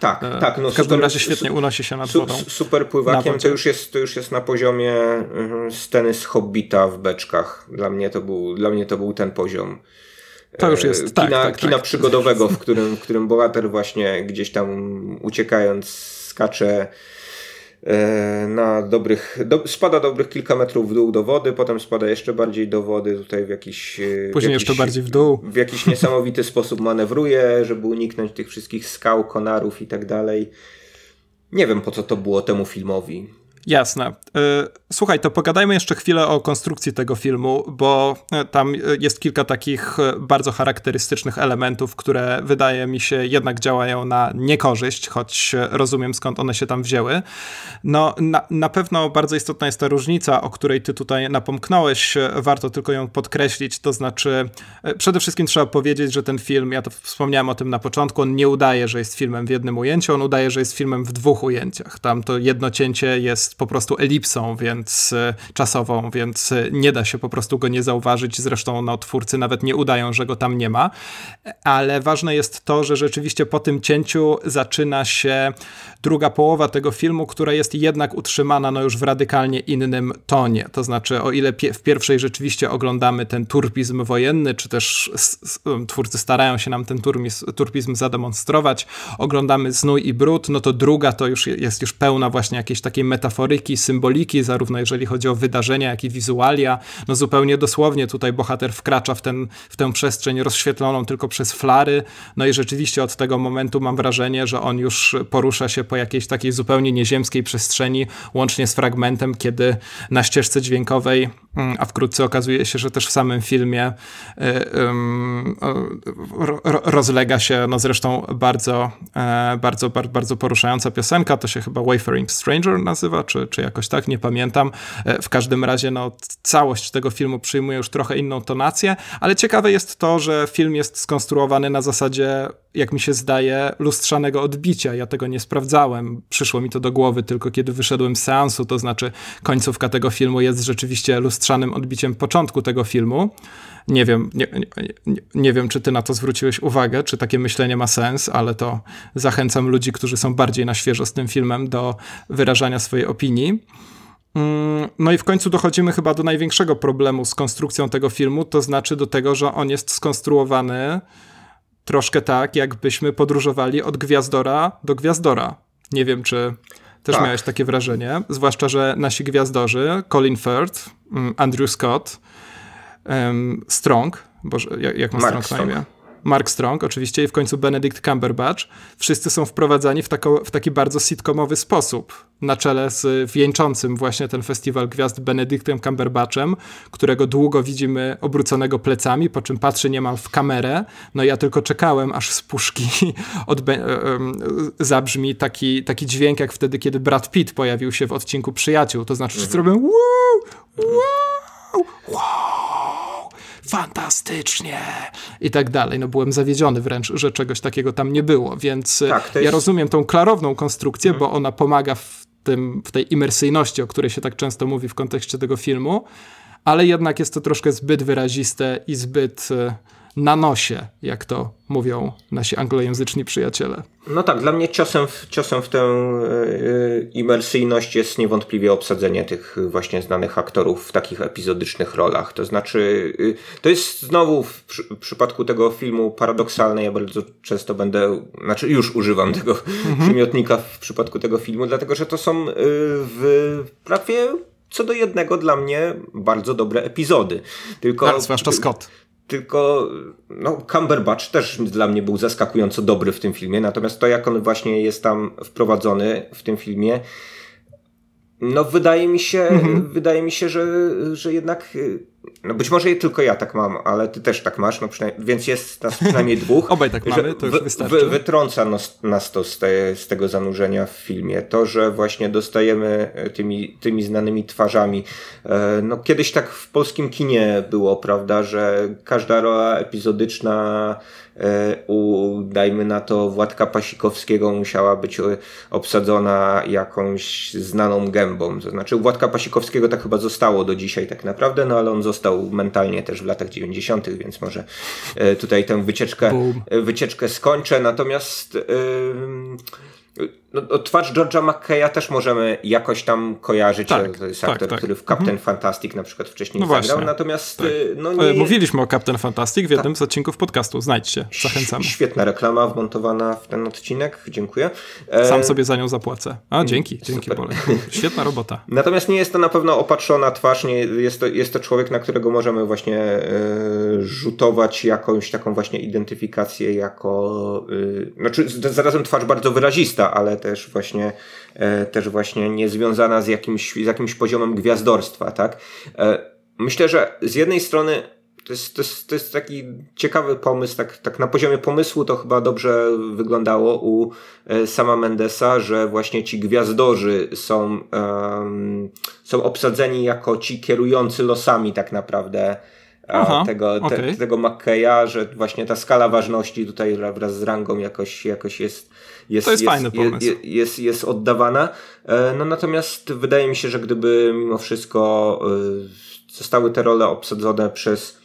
Tak, e, tak. No w każdym super, razie świetnie unosi się nad wodą. Super pływakiem to już, jest, to już jest na poziomie mhm, sceny z Hobbita w beczkach. Dla mnie to był, dla mnie to był ten poziom. To już jest, e, tak, kina, tak, kina tak. przygodowego, w którym, w którym bohater właśnie gdzieś tam uciekając skacze e, na dobrych, do, spada dobrych kilka metrów w dół do wody, potem spada jeszcze bardziej do wody, tutaj w jakiś... E, Później w jakiś, jeszcze bardziej w dół. W jakiś niesamowity sposób manewruje, żeby uniknąć tych wszystkich skał, konarów i tak dalej. Nie wiem po co to było temu filmowi. Jasne. E, słuchaj, to pogadajmy jeszcze chwilę o konstrukcji tego filmu, bo e, tam jest kilka takich bardzo charakterystycznych elementów, które wydaje mi się jednak działają na niekorzyść, choć rozumiem skąd one się tam wzięły. No, na, na pewno bardzo istotna jest ta różnica, o której ty tutaj napomknąłeś, warto tylko ją podkreślić, to znaczy przede wszystkim trzeba powiedzieć, że ten film, ja to wspomniałem o tym na początku, on nie udaje, że jest filmem w jednym ujęciu, on udaje, że jest filmem w dwóch ujęciach. Tam to jedno cięcie jest jest po prostu elipsą, więc e, czasową, więc e, nie da się po prostu go nie zauważyć. Zresztą no, twórcy nawet nie udają, że go tam nie ma. Ale ważne jest to, że rzeczywiście po tym cięciu zaczyna się druga połowa tego filmu, która jest jednak utrzymana no, już w radykalnie innym tonie. To znaczy, o ile w pierwszej rzeczywiście oglądamy ten turpizm wojenny, czy też twórcy starają się nam ten turpizm, turpizm zademonstrować, oglądamy znój i brud, no to druga to już jest już pełna właśnie jakiejś takiej metafory metaforyki, symboliki, zarówno jeżeli chodzi o wydarzenia, jak i wizualia. No zupełnie dosłownie tutaj bohater wkracza w, ten, w tę przestrzeń rozświetloną tylko przez flary. No i rzeczywiście od tego momentu mam wrażenie, że on już porusza się po jakiejś takiej zupełnie nieziemskiej przestrzeni, łącznie z fragmentem, kiedy na ścieżce dźwiękowej, a wkrótce okazuje się, że też w samym filmie rozlega się, no zresztą bardzo, e, bardzo, bardzo, poruszająca piosenka, to się chyba Wayfaring Stranger nazywa, czy, czy jakoś tak, nie pamiętam. E, w każdym razie no, całość tego filmu przyjmuje już trochę inną tonację, ale ciekawe jest to, że film jest skonstruowany na zasadzie, jak mi się zdaje, lustrzanego odbicia. Ja tego nie sprawdzałem, przyszło mi to do głowy tylko kiedy wyszedłem z seansu, to znaczy końcówka tego filmu jest rzeczywiście lustrzanym odbiciem początku tego filmu. Nie wiem, nie, nie, nie, wiem, czy ty na to zwróciłeś uwagę, czy takie myślenie ma sens, ale to zachęcam ludzi, którzy są bardziej na świeżo z tym filmem do wyrażania swojej opinii. Mm, no i w końcu dochodzimy chyba do największego problemu z konstrukcją tego filmu, to znaczy do tego, że on jest skonstruowany troszkę tak, jakbyśmy podróżowali od gwiazdora do gwiazdora. Nie wiem, czy też tak. miałeś takie wrażenie, zwłaszcza, że nasi gwiazdorzy, Colin Firth, mm, Andrew Scott, um, Strong, boże, jak, jak ma Strong na imię? Mark Strong oczywiście i w końcu Benedict Cumberbatch, wszyscy są wprowadzani w, tako, w taki bardzo sitcomowy sposób, na czele z wieńczącym właśnie ten festiwal gwiazd Benedictem Cumberbatchem, którego długo widzimy obróconego plecami, po czym patrzy niemal w kamerę. No ja tylko czekałem, aż z puszki zabrzmi taki, taki dźwięk, jak wtedy, kiedy Brad Pitt pojawił się w odcinku Przyjaciół. To znaczy, wszyscy mhm. robią wow, wow, wow, fantastycznie i tak dalej. No byłem zawiedziony wręcz, że czegoś takiego tam nie było, więc tak, jest... ja rozumiem tą klarowną konstrukcję, mhm. bo ona pomaga w tym, w tej imersyjności, o której się tak często mówi w kontekście tego filmu, ale jednak jest to troszkę zbyt wyraziste i zbyt e, na nosie, jak to mówią nasi anglojęzyczni przyjaciele. No tak, dla mnie ciosem w, ciosem w tę y, imersyjność jest niewątpliwie obsadzenie tych właśnie znanych aktorów w takich epizodycznych rolach. To znaczy, y, to jest znowu w, przy, w, przypadku tego filmu paradoksalne. Ja bardzo często będę, znaczy już używam tego mhm. przymiotnika w przypadku tego filmu, dlatego że to są y, w prawie co do jednego dla mnie bardzo dobre epizody. Tylko, tak, zwłaszcza Scott. Tylko no, Cumberbatch też dla mnie był zaskakująco dobry w tym filmie, natomiast to jak on właśnie jest tam wprowadzony w tym filmie, no wydaje mi się, mhm. wydaje mi się, że, że jednak no być może tylko ja tak mam, ale ty też tak masz, no więc jest nas przynajmniej dwóch. Obaj tak mamy, to już wystarczy. Wy, wytrąca nas, nas to z, te, z, tego zanurzenia w filmie. To, że właśnie dostajemy e, tymi, tymi znanymi twarzami. E, no kiedyś tak w polskim kinie było, prawda, że każda rola epizodyczna u, dajmy na to, Władka Pasikowskiego musiała być e, obsadzona jakąś znaną gębą. To znaczy, u Władka Pasikowskiego tak chyba zostało do dzisiaj tak naprawdę, no ale on został mentalnie też w latach 90., więc może e, tutaj tę wycieczkę, wycieczkę skończę. Natomiast yy, no, no, twarz George'a McKeya też możemy jakoś tam kojarzyć. Tak, to jest tak, aktor, tak. który w Captain mhm. Fantastic na przykład wcześniej no zagrał. Właśnie, Natomiast tak. Y, no nie... Mówiliśmy o Captain Fantastic w jednym tak. z odcinków podcastu. Znajdźcie, zachęcamy. Świetna reklama wmontowana w ten odcinek. Dziękuję. E, Sam sobie za nią zapłacę. A, mm, dzięki, dzięki Bolek. Świetna robota. Natomiast nie jest to na pewno opatrzona twarz. Nie, jest, to, jest to człowiek, na którego możemy właśnie e, rzutować jakąś taką właśnie identyfikację jako... E, znaczy zarazem twarz bardzo wyrazista, ale też właśnie, e, też właśnie niezwiązana z jakimś, z jakimś poziomem gwiazdorstwa, tak? E, myślę, że z jednej strony to jest, to jest, to jest taki ciekawy pomysł, tak, tak na poziomie pomysłu to chyba dobrze wyglądało u e, sama Mendesa, że właśnie ci gwiazdorzy są, są obsadzeni jako ci kierujący losami tak naprawdę Aha, tego, te, okay. tego McKeya, że właśnie ta skala ważności tutaj wraz z rangą jakoś, jakoś jest, jest, to jest, jest fajny pomysł. Jest, jest, jest oddawana. E, no natomiast wydaje mi się, że gdyby mimo wszystko e, zostały te role obsadzone przez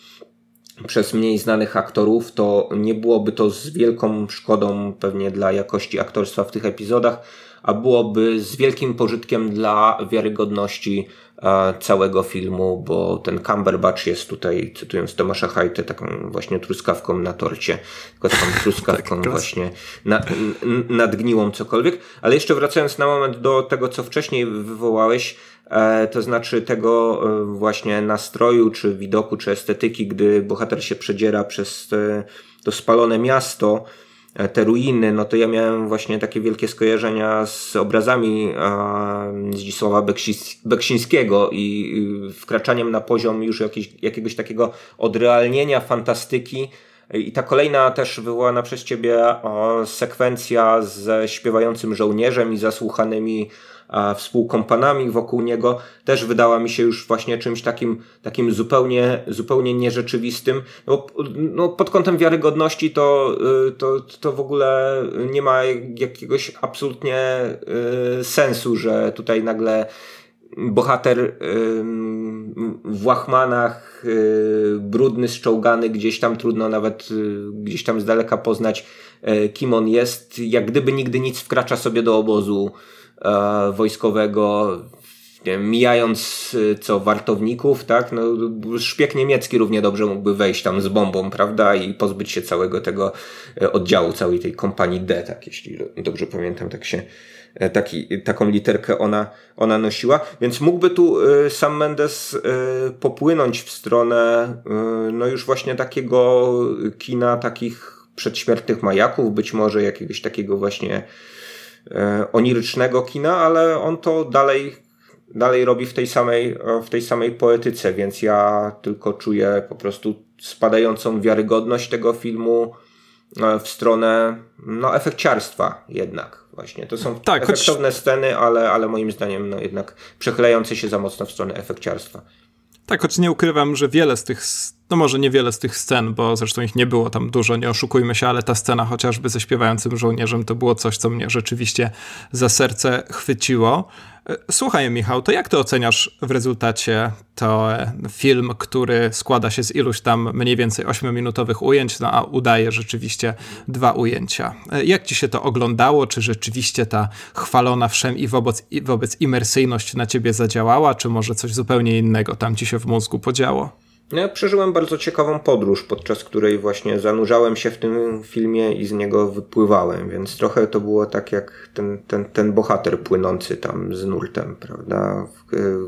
przez mniej znanych aktorów, to nie byłoby to z wielką szkodą pewnie dla jakości aktorstwa w tych epizodach, a byłoby z wielkim pożytkiem dla wiarygodności e, całego filmu, bo ten Cumberbatch jest tutaj, cytując Tomasza Hajtę, taką właśnie truskawką na torcie, tylko taką truskawką tak, właśnie na, nadgniłą cokolwiek. Ale jeszcze wracając na moment do tego, co wcześniej wywołałeś, e, to znaczy tego e, właśnie nastroju, czy widoku, czy estetyki, gdy bohater się przedziera przez to spalone miasto, te ruiny, no to ja miałem właśnie takie wielkie skojarzenia z obrazami Zdzisława Beksińskiego i wkraczaniem na poziom już jakiś, jakiegoś takiego odrealnienia fantastyki. I ta kolejna też wywołana przez ciebie sekwencja ze śpiewającym żołnierzem i zasłuchanymi współkompanami wokół niego też wydała mi się już właśnie czymś takim, takim zupełnie, zupełnie nierzeczywistym. No, no pod kątem wiarygodności to, y, to, to w ogóle nie ma jakiegoś absolutnie y, sensu, że tutaj nagle bohater w łachmanach, y, brudny, szczołgany, gdzieś tam trudno nawet gdzieś tam z daleka poznać, kim on jest. Jak gdyby nigdy nic wkracza sobie do obozu e, wojskowego, mijając e, co wartowników, tak, no szpieg niemiecki równie dobrze mógłby wejść tam z bombą, prawda, i pozbyć się całego tego e, oddziału, całej tej kompanii D, tak, jeśli dobrze pamiętam, tak się e, taki, taką literkę ona, ona nosiła, więc mógłby tu sam Mendes popłynąć w stronę no już właśnie takiego kina takich przedśmiertnych majaków, być może jakiegoś takiego właśnie E, onirycznego kina, ale on to dalej, dalej robi w tej, samej, e, w tej samej poetyce, więc ja tylko czuję po prostu spadającą wiarygodność tego filmu e, w stronę no, efekciarstwa jednak właśnie. To są tak, efektowne choć... sceny, ale, ale moim zdaniem no, jednak przechylające się za mocno w stronę efekciarstwa. Tak, choć nie ukrywam, że wiele z tych no może niewiele z tych scen, bo zresztą ich nie było tam dużo, nie oszukujmy się, ale ta scena chociażby ze śpiewającym żołnierzem to było coś, co mnie rzeczywiście za serce chwyciło. E, słuchaj, Michał, to jak ty oceniasz w rezultacie to e, film, który składa się z iluś tam mniej więcej 8-minutowych ujęć, no a udaje rzeczywiście dwa ujęcia. E, jak ci się to oglądało? Czy rzeczywiście ta chwalona wszem i wobec, i wobec imersyjność na ciebie zadziałała, czy może coś zupełnie innego tam ci się w mózgu podziało? No, ja przeżyłem bardzo ciekawą podróż, podczas której właśnie zanurzałem się w tym filmie i z niego wypływałem, więc trochę to było tak jak ten, ten, ten bohater płynący tam z nurtem, prawda?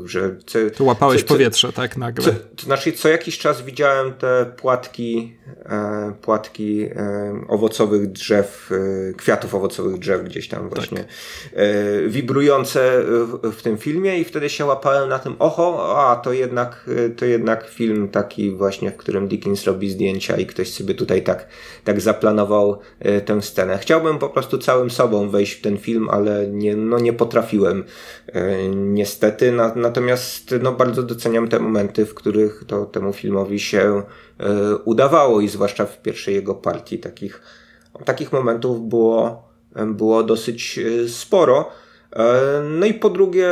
Że co, tu łapałeś co, powietrze, tak nagle. Co, to znaczy, co jakiś czas widziałem te płatki, e, płatki e, owocowych drzew, e, kwiatów owocowych drzew gdzieś tam tak. właśnie tak. e, wibrujące w, w, tym filmie i wtedy się łapałem na tym, oho, a to jednak, to jednak film taki właśnie, w którym Dickens robi zdjęcia i ktoś sobie tutaj tak, tak zaplanował e, tę scenę. Chciałbym po prostu całym sobą wejść w ten film, ale nie, no nie potrafiłem e, niestety. Na, natomiast no bardzo doceniam te momenty, w których to temu filmowi się e, udawało i zwłaszcza w pierwszej jego partii takich, takich momentów było, było dosyć sporo. E, no i po drugie,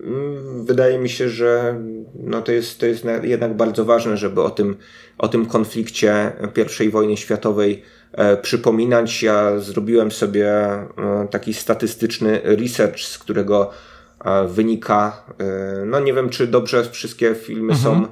mm, wydaje mi się, że no to, jest, to jest jednak bardzo ważne, żeby o tym, o tym konflikcie I wojny światowej e, przypominać. Ja zrobiłem sobie e, taki statystyczny research, z którego wynika, no nie wiem, czy dobrze wszystkie filmy mhm. są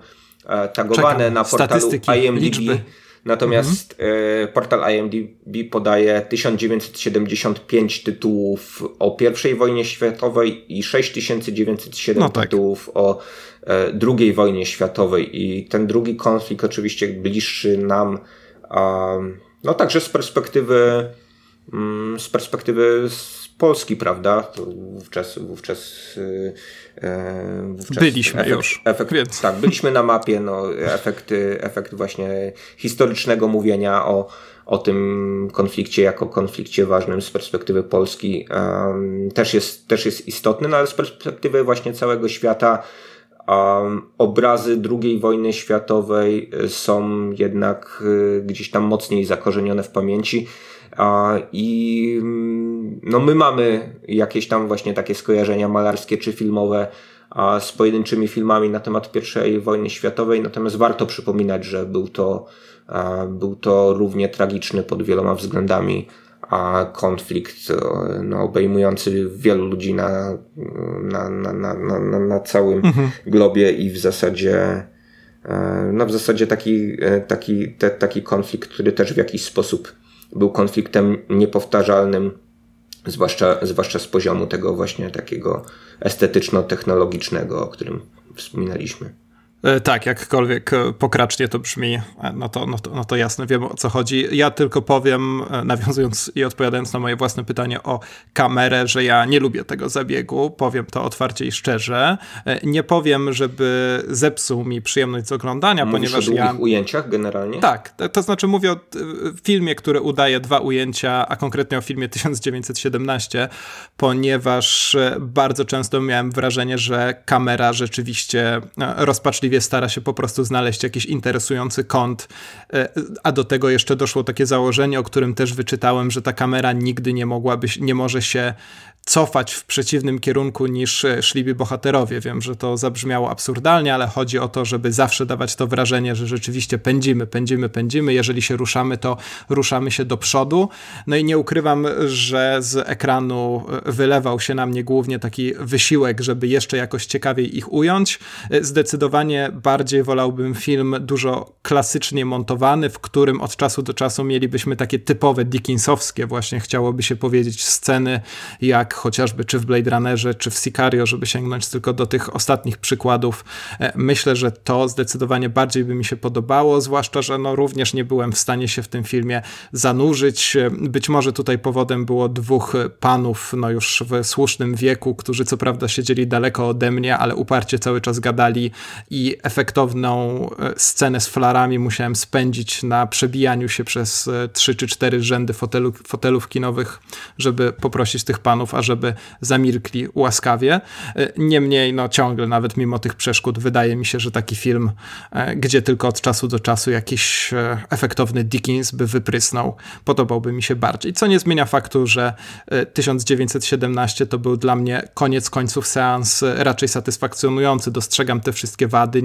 tagowane Czekam. na portalu IMDb. Liczby. Natomiast mhm. E, portal IMDb podaje 1975 tytułów o I wojnie światowej i 6907 no tak. tytułów o e, II wojnie światowej. I ten drugi konflikt oczywiście bliższy nam, no także z perspektywy, mm, z perspektywy Polski, prawda? To wówczas, wówczas, e, wówczas byliśmy efekt, już. Efekt, więc. Tak, byliśmy na mapie, no, efekt, efekt właśnie historycznego mówienia o, o tym konflikcie jako konflikcie ważnym z perspektywy Polski um, też, jest, też jest istotny, no ale z perspektywy właśnie całego świata um, obrazy II wojny światowej są jednak y, gdzieś tam mocniej zakorzenione w pamięci. I mm, no my mamy jakieś tam właśnie takie skojarzenia malarskie czy filmowe z pojedynczymi filmami na temat I wojny światowej, natomiast warto przypominać, że był to, był to równie tragiczny pod wieloma względami a konflikt no, obejmujący wielu ludzi na, na, na, na, na, na całym mhm. globie i w zasadzie no w zasadzie taki, taki, te, taki konflikt, który też w jakiś sposób był konfliktem niepowtarzalnym, zwłaszcza, zwłaszcza z poziomu tego właśnie takiego estetyczno-technologicznego, o którym wspominaliśmy. E, tak, jakkolwiek e, pokracznie to brzmi, e, no to, no, to, no to jasne, wiem o co chodzi. Ja tylko powiem, nawiązując i odpowiadając na moje własne pytanie o kamerę, że ja nie lubię tego zabiegu, powiem to otwarcie i szczerze. Nie powiem, żeby zepsuł mi przyjemność z oglądania, Mówisz ponieważ o ja... ujęciach generalnie? Tak, to, to znaczy mówię o filmie, który udaje dwa ujęcia, a konkretnie o filmie 1917, ponieważ bardzo często miałem wrażenie, że kamera rzeczywiście rozpaczliwie stara się po prostu znaleźć jakiś interesujący kąt, e, a do tego jeszcze doszło takie założenie, o którym też wyczytałem, że ta kamera nigdy nie mogłaby, nie może się cofać w przeciwnym kierunku niż e, szliby bohaterowie. Wiem, że to zabrzmiało absurdalnie, ale chodzi o to, żeby zawsze dawać to wrażenie, że rzeczywiście pędzimy, pędzimy, pędzimy. Jeżeli się ruszamy, to ruszamy się do przodu. No i nie ukrywam, że z ekranu e, wylewał się na mnie głównie taki wysiłek, żeby jeszcze jakoś ciekawiej ich ująć. E, zdecydowanie bardziej wolałbym film dużo klasycznie montowany, w którym od czasu do czasu mielibyśmy takie typowe Dickinsowskie, właśnie chciałoby się powiedzieć, sceny jak chociażby czy w Blade Runnerze, czy w Sicario, żeby sięgnąć tylko do tych ostatnich przykładów. E, myślę, że to zdecydowanie bardziej by mi się podobało, zwłaszcza, że no również nie byłem w stanie się w tym filmie zanurzyć. E, być może tutaj powodem było dwóch panów, no już w słusznym wieku, którzy co prawda siedzieli daleko ode mnie, ale uparcie cały czas gadali i efektowną e, scenę z flarami musiałem spędzić na przebijaniu się przez trzy czy cztery rzędy fotelu, fotelów kinowych, żeby poprosić tych panów, a żeby zamilkli łaskawie. E, niemniej, no ciągle, nawet mimo tych przeszkód, wydaje mi się, że taki film, e, gdzie tylko od czasu do czasu jakiś e, efektowny Dickens by wyprysnął, podobałby mi się bardziej. Co nie zmienia faktu, że 1917 to był dla mnie koniec końców seans raczej satysfakcjonujący. Dostrzegam te wszystkie wady,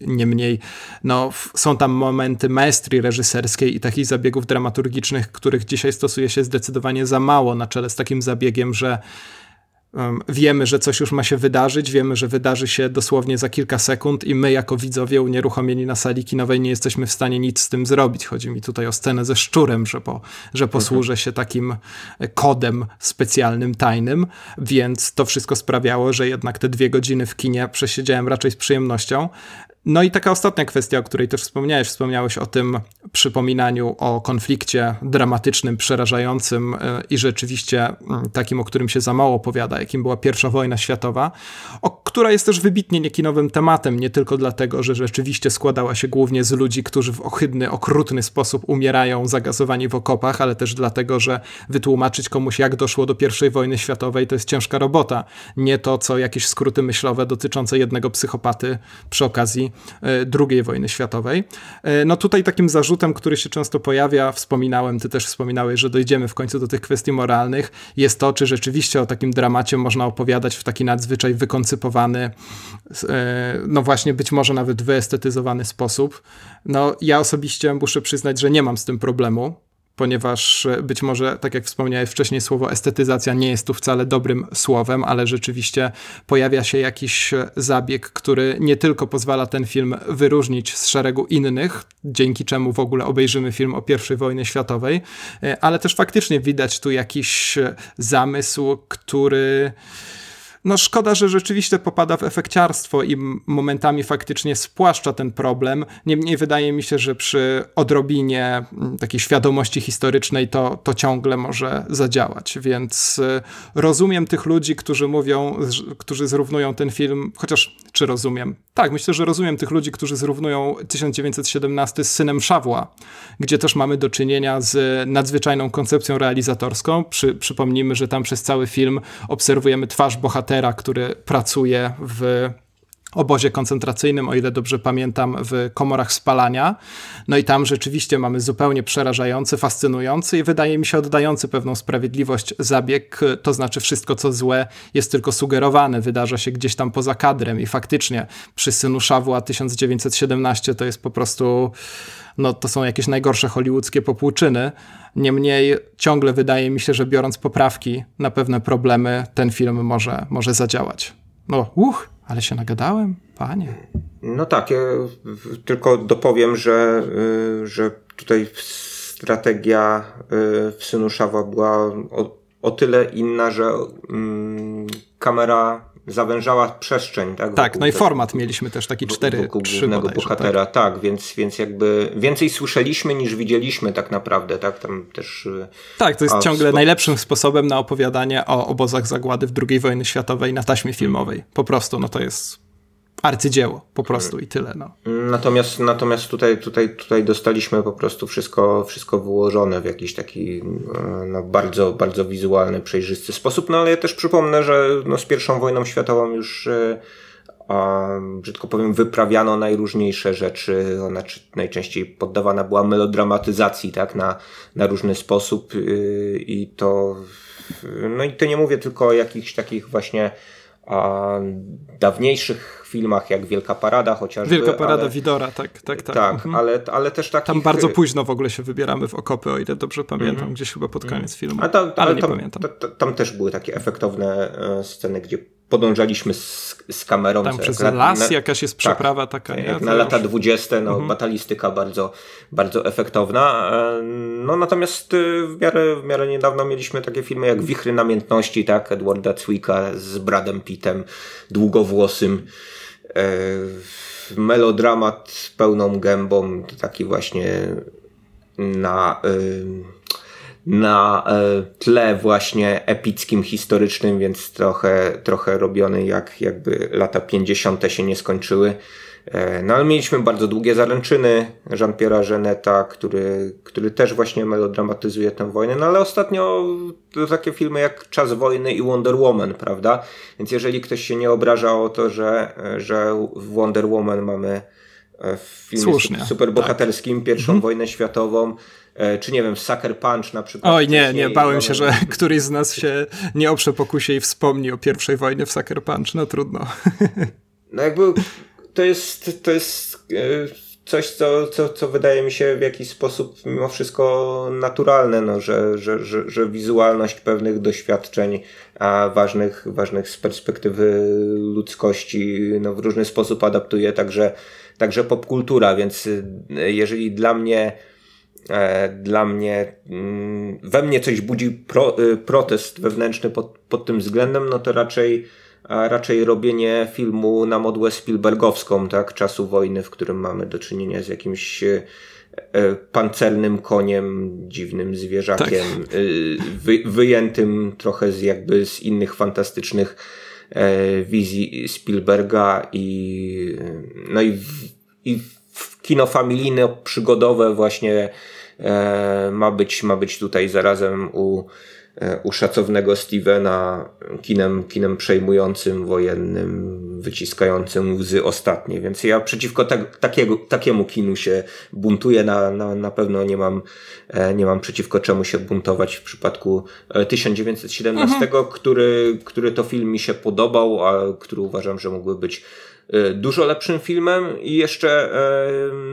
niemniej no, są tam momenty maestrii reżyserskiej i takich zabiegów dramaturgicznych, których dzisiaj stosuje się zdecydowanie za mało na czele z takim zabiegiem, że um, wiemy, że coś już ma się wydarzyć, wiemy, że wydarzy się dosłownie za kilka sekund i my jako widzowie unieruchomieni na sali kinowej nie jesteśmy w stanie nic z tym zrobić. Chodzi mi tutaj o scenę ze szczurem, że, po, że mhm. posłużę się takim kodem specjalnym, tajnym, więc to wszystko sprawiało, że jednak te dwie godziny w kinie przesiedziałem raczej z przyjemnością. No i taka ostatnia kwestia, o której też wspomniałeś, wspomniałeś o tym przypominaniu o konflikcie dramatycznym, przerażającym e, i rzeczywiście mm, takim, o którym się za mało opowiada, jakim była pierwsza wojna światowa, o, która jest też wybitnie niekinowym tematem, nie tylko dlatego, że rzeczywiście składała się głównie z ludzi, którzy w ohydny, okrutny sposób umierają zagazowani w okopach, ale też dlatego, że wytłumaczyć komuś, jak doszło do pierwszej wojny światowej, to jest ciężka robota. Nie to, co jakieś skróty myślowe dotyczące jednego psychopaty przy okazji II wojny światowej. E, no tutaj takim zarzutem, który się często pojawia, wspominałem, ty też wspominałeś, że dojdziemy w końcu do tych kwestii moralnych, jest to, czy rzeczywiście o takim dramacie można opowiadać w taki nadzwyczaj wykoncypowany, e, no właśnie być może nawet wyestetyzowany sposób. No ja osobiście muszę przyznać, że nie mam z tym problemu ponieważ e, być może, tak jak wspomniałeś wcześniej, słowo estetyzacja nie jest tu wcale dobrym słowem, ale rzeczywiście pojawia się jakiś e, zabieg, który nie tylko pozwala ten film wyróżnić z szeregu innych, dzięki czemu w ogóle obejrzymy film o I wojnie światowej, e, ale też faktycznie widać tu jakiś zamysł, który no szkoda, że rzeczywiście popada w efekciarstwo i momentami faktycznie spłaszcza ten problem. Niemniej wydaje mi się, że przy odrobinie takiej świadomości historycznej to, to ciągle może zadziałać. Więc y, rozumiem tych ludzi, którzy mówią, którzy zrównują ten film, chociaż czy rozumiem? Tak, myślę, że rozumiem tych ludzi, którzy zrównują 1917 z synem Szawła, gdzie też mamy do czynienia z nadzwyczajną koncepcją realizatorską. Przy, przypomnijmy, że tam przez cały film obserwujemy twarz bohatera, który pracuje w obozie koncentracyjnym, o ile dobrze pamiętam, w komorach spalania. No i tam rzeczywiście mamy zupełnie przerażający, fascynujący i wydaje mi się oddający pewną sprawiedliwość zabieg, to znaczy wszystko co złe jest tylko sugerowane, wydarza się gdzieś tam poza kadrem i faktycznie przy synu Szawła 1917 to jest po prostu no to są jakieś najgorsze hollywoodzkie popłuczyny. Niemniej ciągle wydaje mi się, że biorąc poprawki na pewne problemy, ten film może, może zadziałać. No, uch, ale się nagadałem, panie. No tak, ja tylko dopowiem, że, y, że tutaj strategia y, w Synu Szawa była o, o tyle inna, że mm, kamera zawężała przestrzeń. Tak, tak no i format mieliśmy też taki 4 wokół 3 głównego bodajże, bohatera, tak. tak, więc, więc jakby więcej słyszeliśmy niż widzieliśmy tak naprawdę, tak, tam też... Y, tak, to jest a, ciągle spo... najlepszym sposobem na opowiadanie o obozach zagłady w II wojny światowej na taśmie filmowej. Po prostu, no to jest arcydzieło po prostu i tyle. No. Natomiast, natomiast tutaj, tutaj, tutaj dostaliśmy po prostu wszystko, wszystko wyłożone w jakiś taki no, bardzo, bardzo wizualny, przejrzysty sposób. No ale ja też przypomnę, że no, z pierwszą wojną światową już e, a, brzydko powiem, wyprawiano najróżniejsze rzeczy. Ona najczęściej poddawana była melodramatyzacji, tak, na, na różny sposób y, i to, no i to nie mówię tylko o jakichś takich właśnie a dawniejszych filmach jak Wielka Parada chociażby. Wielka Parada ale, Widora, tak, tak, tak. Tak, mhm. ale, ale też takich... Tam bardzo późno w ogóle się wybieramy w okopy, o ile dobrze pamiętam, mhm. gdzieś chyba pod koniec filmu, a tam, ale nie tam, pamiętam. Tam, tam też były takie efektowne e, sceny, gdzie podążaliśmy z, z kamerą. Tam przez las na, jakaś jest tak, przeprawa tak, taka. Jak na lata dwudzieste, no, mhm. batalistyka bardzo, bardzo efektowna. E, no natomiast e, w miarę, w miarę niedawno mieliśmy takie filmy jak Wichry Namiętności, tak, Edwarda Zwicka z Bradem Pittem, długowłosym. E, melodramat pełną gębą, taki właśnie na... Na e, tle właśnie epickim, historycznym, więc trochę, trochę robiony jak jakby lata 50. się nie skończyły. E, no ale mieliśmy bardzo długie zaręczyny Jean-Pierre'a Geneta, który, który też właśnie melodramatyzuje tę wojnę, no ale ostatnio to takie filmy jak Czas Wojny i Wonder Woman, prawda? Więc jeżeli ktoś się nie obraża o to, że, że w Wonder Woman mamy e, w filmie Słusznie, super bohaterskim tak. pierwszą mhm. wojnę światową, czy nie wiem, Sucker Punch na przykład. Oj, nie, nie, bałem się, że któryś z nas się nie oprze pokusie i wspomni o pierwszej wojnie w Sucker Punch, no trudno. No jakby to jest, to jest e, coś, co, co, co wydaje mi się w jakiś sposób mimo wszystko naturalne, no, że, że, że, że wizualność pewnych doświadczeń a ważnych, ważnych z perspektywy ludzkości no, w różny sposób adaptuje także, także popkultura, więc e, jeżeli dla mnie E, dla mnie, mm, we mnie coś budzi pro, y, protest wewnętrzny pod, pod tym względem, no to raczej, raczej robienie filmu na modłę Spielbergowską, tak, czasu wojny, w którym mamy do czynienia z jakimś e, e, pancernym koniem, dziwnym zwierzakiem, tak. Y, wy, wyjętym trochę z jakby z innych fantastycznych wizji Spielberga i no i, w, i w kino familijne, przygodowe właśnie E, ma być, ma być tutaj zarazem u, e, u szacownego Stevena kinem, kinem przejmującym, wojennym, wyciskającym łzy ostatnie. Więc ja przeciwko tak, takiego, takiemu kinu się buntuję. Na, na, na pewno nie mam, e, nie mam przeciwko czemu się buntować w przypadku 1917, mhm. który, który to film mi się podobał, a który uważam, że mógłby być dużo lepszym filmem i jeszcze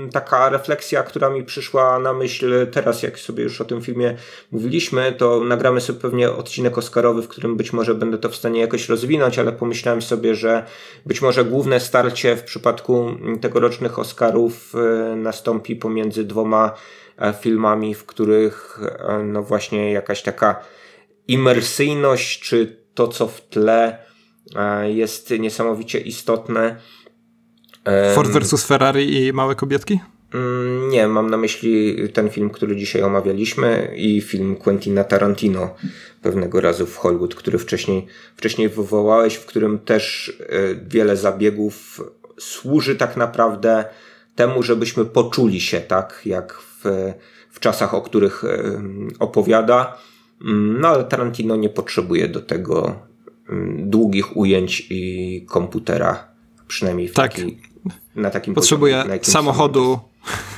y, taka refleksja, która mi przyszła na myśl teraz, jak sobie już o tym filmie mówiliśmy, to nagramy sobie pewnie odcinek Oscarowy, w którym być może będę to w stanie jakoś rozwinąć, ale pomyślałem sobie, że być może główne starcie w przypadku tegorocznych Oscarów y, nastąpi pomiędzy dwoma e, filmami, w których e, no właśnie jakaś taka imersyjność, czy to, co w tle E, jest niesamowicie istotne. Ford versus Ferrari i Małe Kobietki? Mm, nie, mam na myśli ten film, który dzisiaj omawialiśmy i film Quentina Tarantino pewnego razu w Hollywood, który wcześniej, wcześniej wywołałeś, w którym też e, wiele zabiegów służy tak naprawdę temu, żebyśmy poczuli się tak, jak w, w czasach, o których e, opowiada. Mm, no ale Tarantino nie potrzebuje do tego długich ujęć i komputera, przynajmniej w tak. taki, na takim Potrzebuje poziomie, samochodu,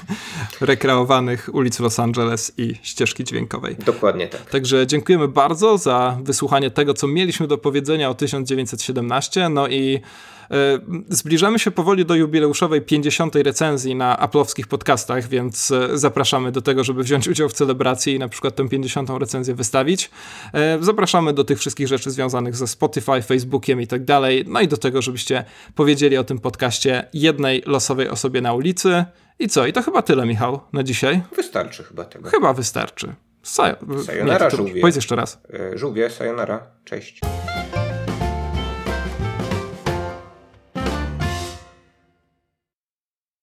rekreowanych ulic Los Angeles i ścieżki dźwiękowej. Dokładnie tak. Także dziękujemy bardzo za wysłuchanie tego, co mieliśmy do powiedzenia o 1917. No i zbliżamy się powoli do jubileuszowej 50. recenzji na aplowskich podcastach, więc e, zapraszamy do tego, żeby wziąć udział w celebracji i na przykład tę 50. recenzję wystawić. E, zapraszamy do tych wszystkich rzeczy związanych ze Spotify, Facebookiem i tak dalej. No i do tego, żebyście powiedzieli o tym podcaście jednej losowej osobie na ulicy. I co? I to chyba tyle, Michał, na dzisiaj. Wystarczy chyba tego. Chyba wystarczy. Sa sayonara, nie, żółwie. Powiedz jeszcze raz. Żółwie, sayonara. Cześć.